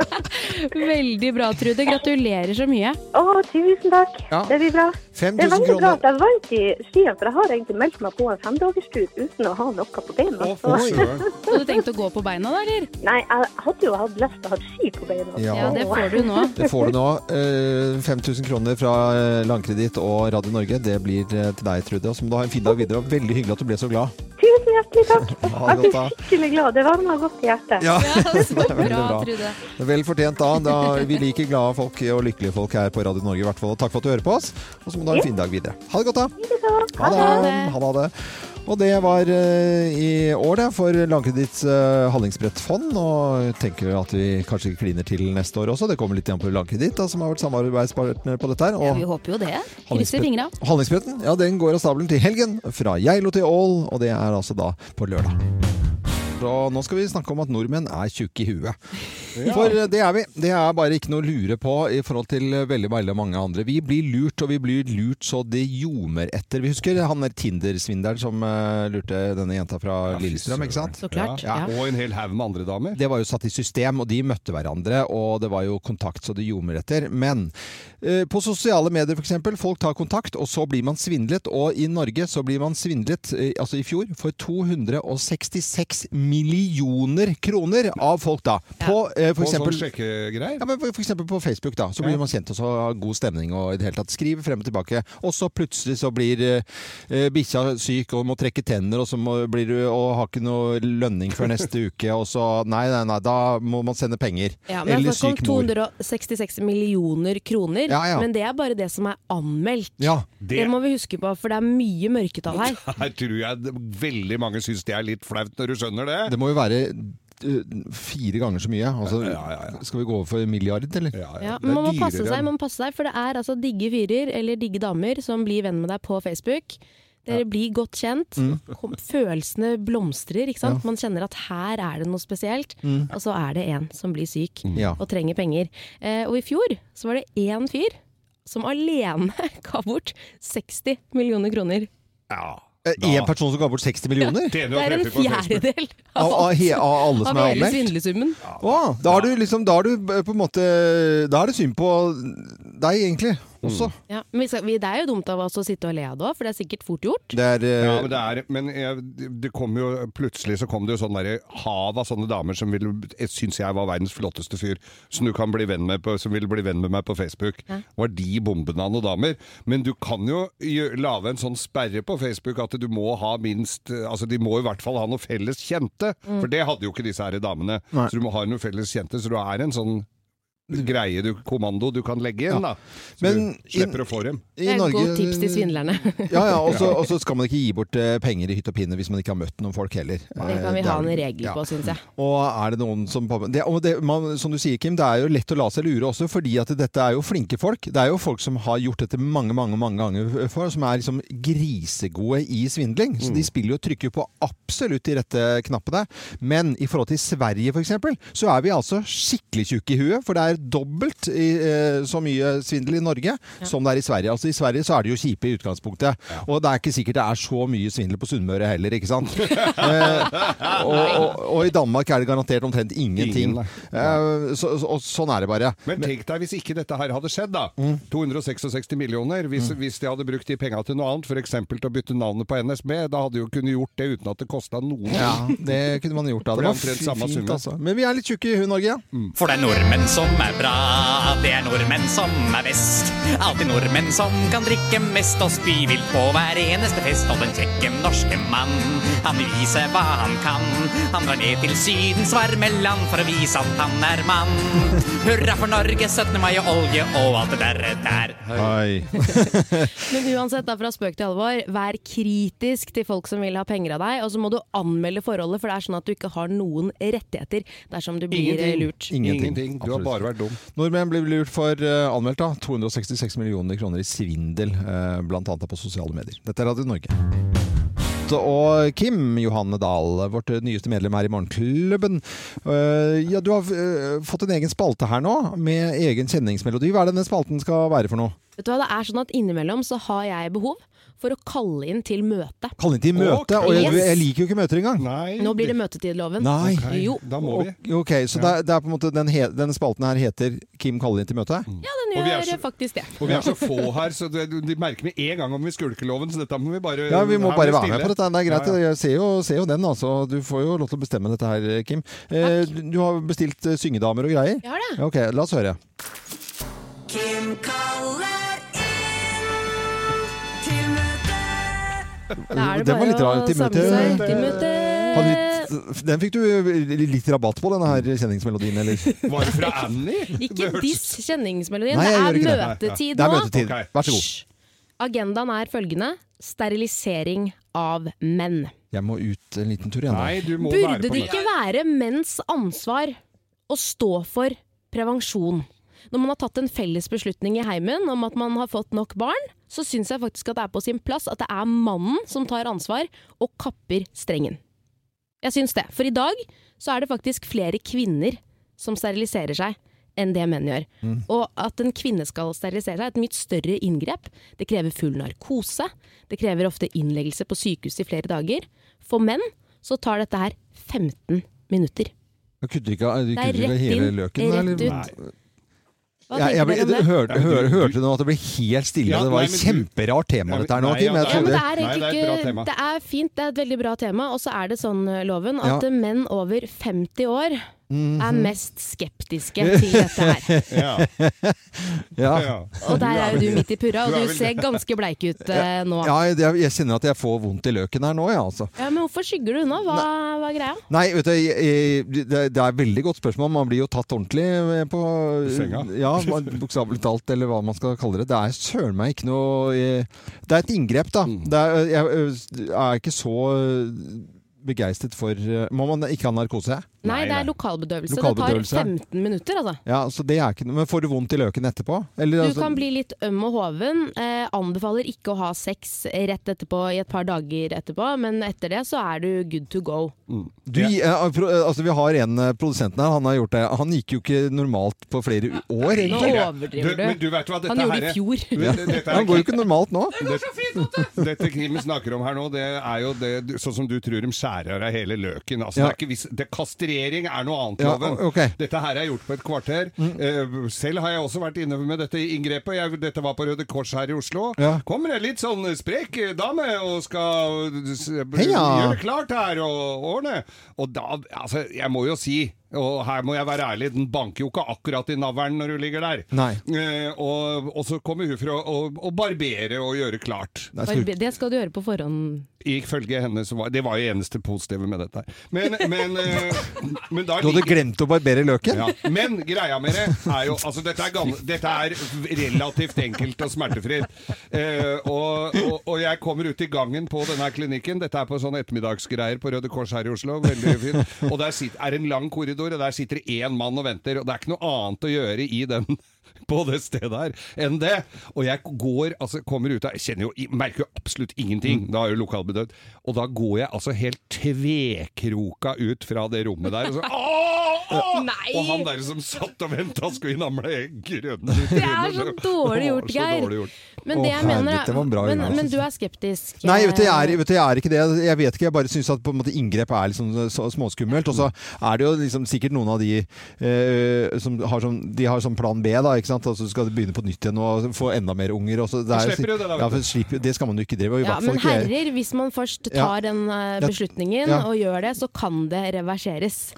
Veldig bra, Trude. Gratulerer så mye. Å, tusen takk. Ja. Det blir bra. 5000 det er veldig kroner. bra at jeg vant i skien, for jeg har egentlig meldt meg på en femdagerstur uten å ha noe på beina. så- Hadde du tenkt å gå på beina da, eller? Nei, jeg hadde jo hatt lyst til å ha ski på beina. Ja. Ja, det får du nå. Det får du nå. Eh, 5000 kroner fra eh, Landkreditt og Radio Norge. Det blir eh, til deg, Trude. Og så må du ha en fin dag videre. Og veldig hyggelig at du ble så glad. Tusen hjertelig takk. Jeg blir skikkelig glad. Det varmer godt i hjertet. Ja, det er veldig bra, bra. Trude. Det er Vel fortjent da. da. Vi liker glade folk og lykkelige folk her på Radio Norge i hvert fall. Takk for at du hører på oss. Og så må du ha en fin dag videre. Ha det godt, da. Ha det. Ha det. Og det var eh, i år det for Landkreditts Hallingsbrettfond handlingsbrettfond. Og tenker at vi kanskje kliner til neste år også. Det kommer litt igjen på Landkreditt, som har vært samarbeidspartner på dette her. Ja, vi håper jo det. Krysser fingra. Handlingsbretten, ja, den går av stabelen til helgen. Fra Geilo til Ål, og det er altså da på lørdag. Og nå skal vi snakke om at nordmenn er tjukke i huet. Ja. For det er vi. Det er bare ikke noe å lure på i forhold til veldig, veldig mange andre. Vi blir lurt, og vi blir lurt så det ljomer etter. Vi husker han der Tinder-svindelen som eh, lurte denne jenta fra Lillestrøm, ikke sant? Så klart, Ja. ja. Og en hel haug med andre damer. Det var jo satt i system, og de møtte hverandre, og det var jo kontakt så det ljomer etter. Men eh, på sosiale medier f.eks., folk tar kontakt, og så blir man svindlet. Og i Norge så blir man svindlet, eh, altså i fjor, for 266 millioner kroner av folk da. På eh, for sånn eksempel ja, for for eksempel på Facebook da, så blir man kjent og så har god stemning og i det hele tatt skriver frem og tilbake. Og så plutselig så blir eh, bikkja syk og må trekke tenner, og så må, blir du og har ikke noe lønning før neste uke, og så Nei, nei, nei, da må man sende penger. Ja, men Eller det er syk mor. om 266 millioner kroner, Ja, ja. men det er bare det som er anmeldt. Ja, Det... det- må vi huske på, for det er mye mørketall her. Her tror jeg veldig mange syns det er litt flaut når du skjønner det. Det må jo være eh, fire ganger så mye. Altså, Skal vi gå over for en milliard, eller? Ja, man må passe seg, man må passe seg, for det er altså digge fyrer eller digge damer som blir venn med deg på Facebook. Dere blir godt kjent. Mm. Følelsene blomstrer. ikke sant? Ja. Man kjenner at her er det noe spesielt. Mm. Og så er det en som blir syk Ja. og trenger penger. Eh, og i fjor så var det én fyr som alene ga bort 60 millioner kroner. Ja. Én person som ga bort 60 millioner? Det er en fjerdedel Av, av, av alle som av er anmeldt? svindlesummen. Å, da har du liksom Da har du eh, på en måte Da er det synd på deg, egentlig. Også. Ja, men vi skal, vi, det er jo dumt av oss å sitte og le av det òg, for det er sikkert fort gjort. Det er eh, Ja, men, det er, men jeg, det kom jo plutselig så kom det jo sånn derre hav av sånne damer som ville, syns jeg var verdens flotteste fyr, som du kan bli venn med på, som ville bli venn med meg på Facebook. Ja. Var de bombene av noen damer? Men du kan jo lage en sånn sperre på Facebook at du må ha minst Altså de må i hvert fall ha noe felles kjente, Mm. for det hadde jo ikke disse her damene. Nei. Så du må ha noe felles kjente, så du er en sånn greie du, kommando du kan legge inn, da. Så Men du slipper å få dem. i Det er et Norge- godt tips til svindlerne. Ja, ja, og så- og så skal man ikke gi bort eh, penger i hytt og pinne hvis man ikke har møtt noen folk heller. Det kan vi Eh, ha en regel ja. på, syns jeg. Og er det noen som det, og det, man, Som du sier, Kim, det er jo lett å la seg lure også, fordi at dette er jo flinke folk. Det er jo folk som har gjort dette mange mange, mange ganger før, som er liksom grisegode i svindling. Så de spiller jo og trykker på absolutt de rette knappene. Men i forhold til Sverige f.eks., så er vi altså skikkelig tjukke i huet. For det er dobbelt i, eh, så mye svindel i Norge som det er i Sverige. Altså I Sverige så er de jo kjipe i utgangspunktet. Og det er ikke sikkert det er så mye svindel på Sunnmøre heller, ikke sant? eh, og, og, og i Danmark er det garantert omtrent ingenting. Ingen, eh, så, så, sånn er det bare. Men tenk deg hvis ikke dette her hadde skjedd, da. Mm. 266 millioner. Hvis, hvis de hadde brukt de penga til noe annet, f.eks. til å bytte navnet på NSB, da hadde de jo kunnet gjort det uten at det kosta noen. Ja, det kunne man gjort da. Det var fint, altså. Men vi er litt tjukke i huet, Norge. For det er nordmenn som er er bra. Det er nordmenn som er best. Alltid nordmenn som kan drikke mest og spy vilt på hver eneste fest. Og den kjekke norske mann, han vil vise hva han kan. Han drar ned til Sydens varme land for å vise at han er mann. Hurra for Norge, 17. mai og olje og alt det der. der. Hei. Men uansett, da, fra spøk til alvor, vær kritisk til folk som vil ha penger av deg, og så må du anmelde forholdet, for det er sånn at du ikke har noen rettigheter dersom du blir Ingenting. lurt. Ingenting. Du har bare vært dum. Nordmenn blir lurt for uh, anmeldt da, 266 millioner kroner i svindel, uh, blant annet på sosiale medier. Dette er Radio Norge. Og Kim Johanne Dahl, vårt nyeste medlem her i Morgenklubben. Uh, ja, du har uh, fått en egen spalte her nå, med egen kjenningsmelodi. Hva er det denne spalten skal være for noe? Vet du hva, det er sånn at innimellom så har jeg behov for å kalle inn til møte. Kalle inn til møte? Og jeg, jeg liker jo ikke møter engang. Nå blir det møtetidloven. Nei. Jo. Ok, Ok, Så det, er, det er på en måte den he, denne spalten her heter Kim kaller inn til møte? Ja, den gjør er så- faktisk det. Og vi er så få her, så det, de merker med en gang om vi skulker loven, så dette må vi bare Ja, vi må bare være med på dette. Det er greit. Ja, ja. Jeg ser jo, ser jo den, altså. Du får jo lov til å bestemme dette her, Kim. Eh, du har bestilt eh, syngedamer og greier? Jeg har det. Ok, la oss høre. Kim kaller Den var litt rar. litt, den fikk du litt rabatt på, denne her kjenningsmelodien, eller? Var det fra Annie? Ikke diss kjenningsmelodien. Nei, det er det. møtetid Det er nå. møtetid. Vær så god. Agendaen er følgende. Sterilisering av menn. Jeg må ut en liten tur igjen. Nei, du må Burde det ikke være menns ansvar å stå for prevensjon? Når man har tatt en felles beslutning i heimen om at man har fått nok barn, så syns jeg faktisk at det er på sin plass at det er mannen som tar ansvar og kapper strengen. Jeg syns det. For i dag så er det faktisk flere kvinner som steriliserer seg enn det menn gjør. Mm. Og at en kvinne skal sterilisere seg er et mye større inngrep. Det krever full narkose. Det krever ofte innleggelse på sykehus i flere dager. For menn så tar dette her 15 minutter. Jeg kutter ikke, du Det er kutter ikke hele løken? rett eller? ut. Hva Jeg, jeg, ble- dere om det? hørte, hør, hørte du nå at det ble helt stille? Ja, det var nei, et kjemperart tema dette her nå, Nei, Kim. ja, men det er egentlig Nei, det er ikke. Det er fint, det er et veldig bra tema. Og så er det sånn, Loven, at Ja. menn over 50 år Mhm. er mest skeptiske til dette her. Ja. ja. Og der er jo du midt i purra, og du ser ganske bleik ut eh, nå. Ja, jeg, jeg kjenner at jeg får vondt i løken her nå, ja, altså. Ja, Men hvorfor skygger du unna? Hva, hva er greia? Nei, vet du, jeg, jeg, det, det er et veldig godt spørsmål. Man blir jo tatt ordentlig på Senga. Ja, bokstavelig talt, eller hva man skal kalle det. Det er søren meg ikke noe eh, Det er et inngrep, da. Mm. Det er, jeg jeg er ikke så begeistret for eh, Må man ikke ha narkose? Nei, det er lokalbedøvelse. Lokalbedøvelse. Det tar 15 minutter, altså. Ja, så det er ikke noe Men får du vondt i løken etterpå? Eller, Du altså- kan bli litt øm og hoven. Eh, anbefaler ikke å ha sex rett etterpå i et par dager etterpå, men etter det så er du good to go. Du, eh, eh, altså Vi har en eh, produsent her, han har gjort det. Han gikk jo ikke normalt på flere år, Nå egentlig. overdriver du. men du vet hva, dette Han gjorde det i fjor. Ja. dette Han går jo ikke normalt nå. Det, dette Kim snakker om her nå, det er jo det, sånn som du tror de skjærer av hele løken. Altså, Ja. det er ikke det det, kastrering er noe annet, Ja, loven. ok. Mm. Dette her er gjort på et kvarter. Eh, selv har jeg også vært inne med dette inngrepet. Jeg, dette var på Røde Kors her i Oslo. Ja. Kommer en litt sånn sprek dame og skal Heia! gjøre klart her og ordne. Og da, altså, jeg må jo si og her må jeg være ærlig, den banker jo ikke akkurat i navlen når du ligger der. Nei. Eh, og, og så kommer hun for å, å, å barbere og gjøre klart. Barbe- Det skal du gjøre på forhånd. Ifølge henne så var Det var jo eneste positive med dette. Men, men, eh, men da Du hadde ligger- glemt å barbere løken? ja. Men greia med det er jo altså dette, er dette er relativt enkelt og smertefritt. Eh, og, og, og jeg kommer ut i gangen på denne klinikken. Dette er på sånn ettermiddagsgreier på Røde Kors her i Oslo. Veldig fint. Og der sitter, er en lang korridor, og der sitter én mann og venter. Og det er ikke noe annet å gjøre i den på det stedet her enn det. Og jeg går, altså kommer ut av Jeg kjenner jo, merker jo absolutt ingenting. Da er jo lokalbedøvd. Og da går jeg altså helt tvekroka ut fra det rommet der. Og så Åh! Åh! Nei! Og han der som satt og venta, skulle innamle grønne Det er så dårlig gjort, Det var så Geir. dårlig gjort. Men det jeg mener bra men, men du er skeptisk. Nei, vet du, jeg er, eh, vet du, jeg er ikke det. Jeg vet ikke, jeg bare syns at på en måte inngrep er liksom så småskummelt. Og så er det jo liksom sikkert noen av de eh, som har sånn, de har sånn plan B, da, ikke sant. Altså, så skal de begynne på nytt igjen og få enda mer unger. Og så, det, er, slipper jo det da, ja, for slipper, det skal man jo ikke drive. med. Ja, men herrer, hvis man først Ja. tar den eh, Ja. beslutningen Ja. og gjør det, så kan det reverseres.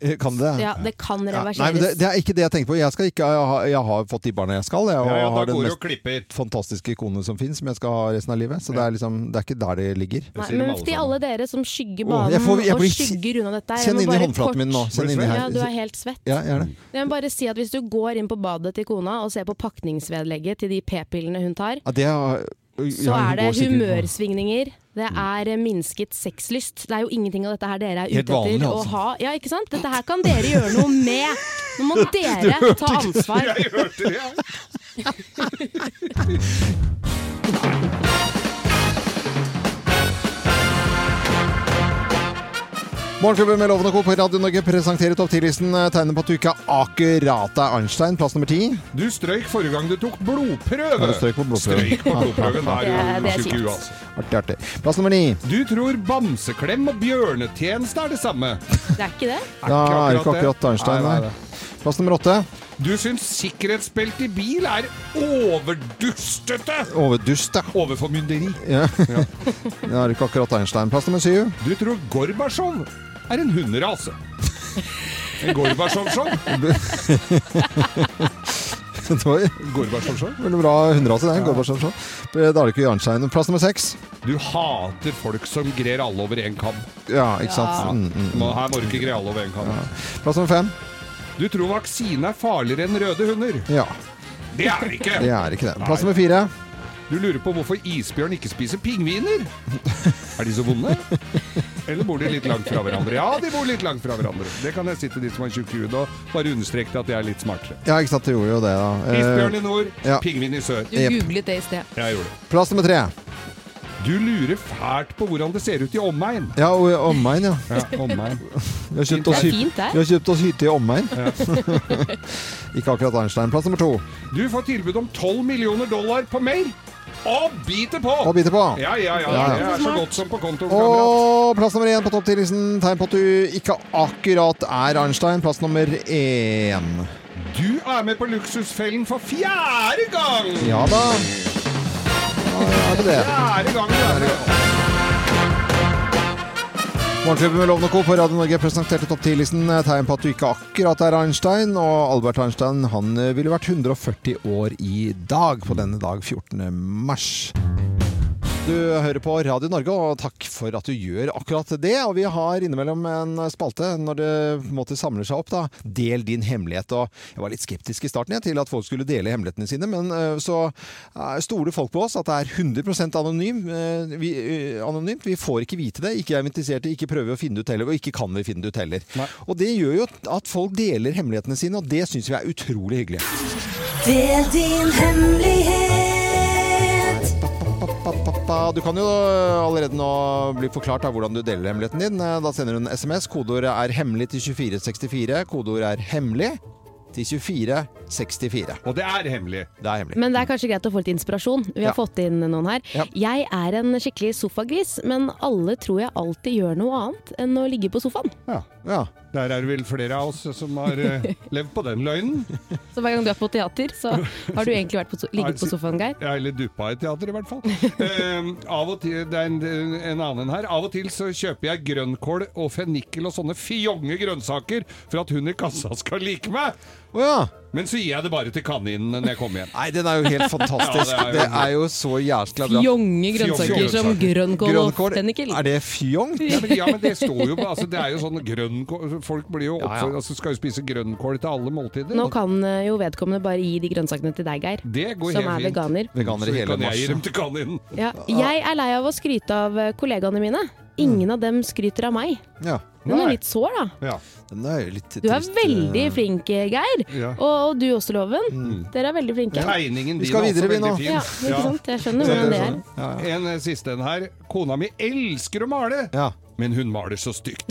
Eh, Kan det? Ja, det kan Ja, reverseres. Nei, men det, det er ikke det jeg tenker på. Jeg, skal ikke, jeg, har, jeg har fått de barna jeg skal. Jeg Ja, ja, har den mest klipper. fantastiske kone som fins, som jeg skal ha resten av livet. Så det er, liksom, det er ikke der det ligger. Nei, men til alle dere som skygger banen jeg får- jeg og skygger unna dette Kjenn inn i håndflaten min nå. Kjenn inn i her. Ja, du er helt svett. Ja, jeg er. Jeg må bare si at Hvis du går inn på badet til kona og ser på pakningsvedlegget til de p-pillene hun tar, Ja, det er, så er det humørsvingninger. Det er eh, minsket sexlyst. Det er jo ingenting av dette her dere er ute etter altså. å ha. Ja, ikke sant? Dette her kan dere gjøre noe med. Nå må dere ta ansvar. Jeg hørte det, jeg. Morgenklubben med Loven og Co. på Radio Norge presenterer topp 10-listen. Tegner på at du ikke akkurat er Einstein. Plass nummer ti. Du strøyk forrige gang du tok blodprøve. Ja, du strøyk på blodprøven. Strøyk på Ja. blodprøven. Da Det er er- du er i huet, altså. Artig, artig. Plass nummer ni. Du tror bamseklem og bjørnetjeneste er det samme. Det er ikke det. Da er ikke akkurat Einstein, Nei. Plass nummer åtte. Du syns sikkerhetsbelte i bil er overdustete! Overdust, ja. Overformynderi. Ja. Det er ikke akkurat Einstein. Plass nummer syv. Du tror Gorbatsjov er en hunderase. En var Gorbatsjov-show. veldig bra hunderase, det. Gorbatsjov. Da er det ikke Einstein. Plass nummer seks. Du hater folk som grer alle over én kam. Ja, ikke sant. Ja. Mm, mm, mm. Her må du ikke gre alle over én kam. Plass nummer fem. Du tror vaksine er farligere enn røde hunder. Ja. Det er det ikke! Det er ikke det. Plass nummer fire. Du lurer på hvorfor isbjørn ikke spiser pingviner? Er de så vonde? Eller bor de litt langt fra hverandre? Ja, de bor litt langt fra hverandre. Det kan jeg si til de som har tjukk hud, og bare understreke at de er litt smartere. Ja, ikke sant. De gjorde jo det, da. Eh, Isbjørn i nord, ja. pingvin i sør. Du googlet det i sted. Jeg gjorde det. Plass nummer tre. Du lurer fælt på hvordan det ser ut i omegn. Ja, og omegn, ja. Ja, omegn. Vi har kjøpt oss, Det er hy- fint, der vi har kjøpt oss hytte i omegn. ikke akkurat Einstein. Plass nummer to. Du får tilbud om 12 millioner dollar på mail. Og biter på! Og biter på. Ja, ja, ja. Det er så godt som på konto. Og plass nummer én på topp 10-listen. Tegn på at du ikke akkurat er Arnstein. Plass nummer én. Du er med på Luksusfellen for fjerde gang! Ja da. Ja, er det det? Fjerde gang er med. Morgenklubben med Lovende Co. på Radio Norge presenterte topp 10-listen. Tegn på at du ikke akkurat er Einstein. Og Albert Einstein han eh, ville vært 140 år i dag, på denne dag 14. mars. Du hører på Radio Norge, og takk for at du gjør akkurat det. Og vi har innimellom en spalte når det på en måte samler seg opp. da. Del din hemmelighet. Og jeg var litt skeptisk i starten jeg, til at folk skulle dele hemmelighetene sine, men eh, så eh, stoler folk på oss at det er 100% anonym, eh, vi, anonymt. Vi får ikke vite det, ikke er invitert, ikke prøver å finne det ut heller, og ikke kan vi finne det ut heller. Og det gjør jo at folk deler hemmelighetene sine, og det syns vi er utrolig hyggelig. Del din hemmelighet. Pa-pa. Du kan jo allerede nå bli forklart av hvordan du deler hemmeligheten din. Da sender du en SMS. Kodeordet er 'hemmelig' til 2464. Kodeordet er 'hemmelig' til 2464. Og det er hemmelig. Det er hemmelig. Men det er kanskje greit å få litt inspirasjon. Vi har Ja. fått inn noen her. Ja. Jeg er en skikkelig sofagris, men alle tror jeg alltid gjør noe annet enn å ligge på sofaen. Ja. Ja. Der er det vel flere av oss som har uh, levd på den løgnen. Så hver gang du er på teater, så har du egentlig vært på so ligget på sofaen, Geir. Ja, eller duppa i teater, i hvert fall. Uh, av og til, det er en, en annen her. Av og til så kjøper jeg grønnkål og fennikel og sånne fjonge grønnsaker for at hun i kassa skal like meg. Men så gir jeg det bare til kaninen når jeg kommer hjem. Nei, den er jo helt fantastisk. Ja, det, er jo så jæskla bra. Fjonge grønnsaker som grønnkål og fennikel. Er det fjong? Ja men, ja, men det står jo på altså, Det er jo sånn grønnkål Folk blir jo Ja, ja. altså, Skal jo spise grønnkål til alle måltider. Nå kan eh, jo vedkommende bare gi de grønnsakene til deg, Geir. Det går som helt er veganer. Veganer i hele kan jeg gi dem til kaninen. Ja. Jeg er lei av å skryte av eh, kollegaene mine. Ingen av dem skryter av meg. Ja. Den er litt sår, da. Ja. Den er litt Du er veldig eh. flink, Geir. Ja. Og, og du også, Loven. Dere er veldig flinke. Tegningen din skal er også veldig fin. Ja, ikke sant? Jeg skjønner hvordan det er. En eh, siste en her. Kona mi elsker å male, men hun maler så stygt.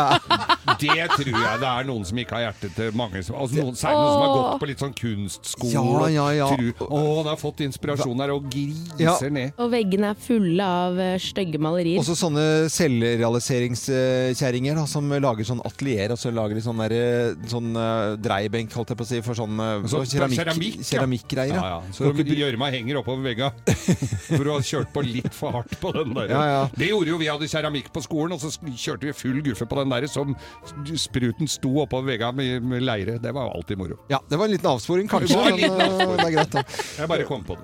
det tror jeg det er noen som ikke har hjerte til mange som, altså noen, Særlig noen som har gått på litt sånn kunstskole. Ja, ja, ja. Tror, å, han har fått inspirasjon her, og griser Ja. ned. Og veggene er fulle av eh, stygge malerier. Også sånne selvrealiseringskjerringer som lager sånn atelier, og så lager de sånn, der, sånn eh, dreiebenk, holdt jeg på å si, for sånn eh, Så- keramikk, keramikk, ja. Ja, ja. Så gjørma henger oppover vegga. For du har kjørt på litt for hardt på den der. Ja, ja. Det gjorde jo vi hadde keramikk på skolen, og så kjørte vi full guffe på den der som spruten sto oppå veggene med, med leire. Det var alltid moro. Ja, det var en liten avsporing, kanskje. Det men, liten eh, avsporing. det er greit, da. Jeg bare kom på det.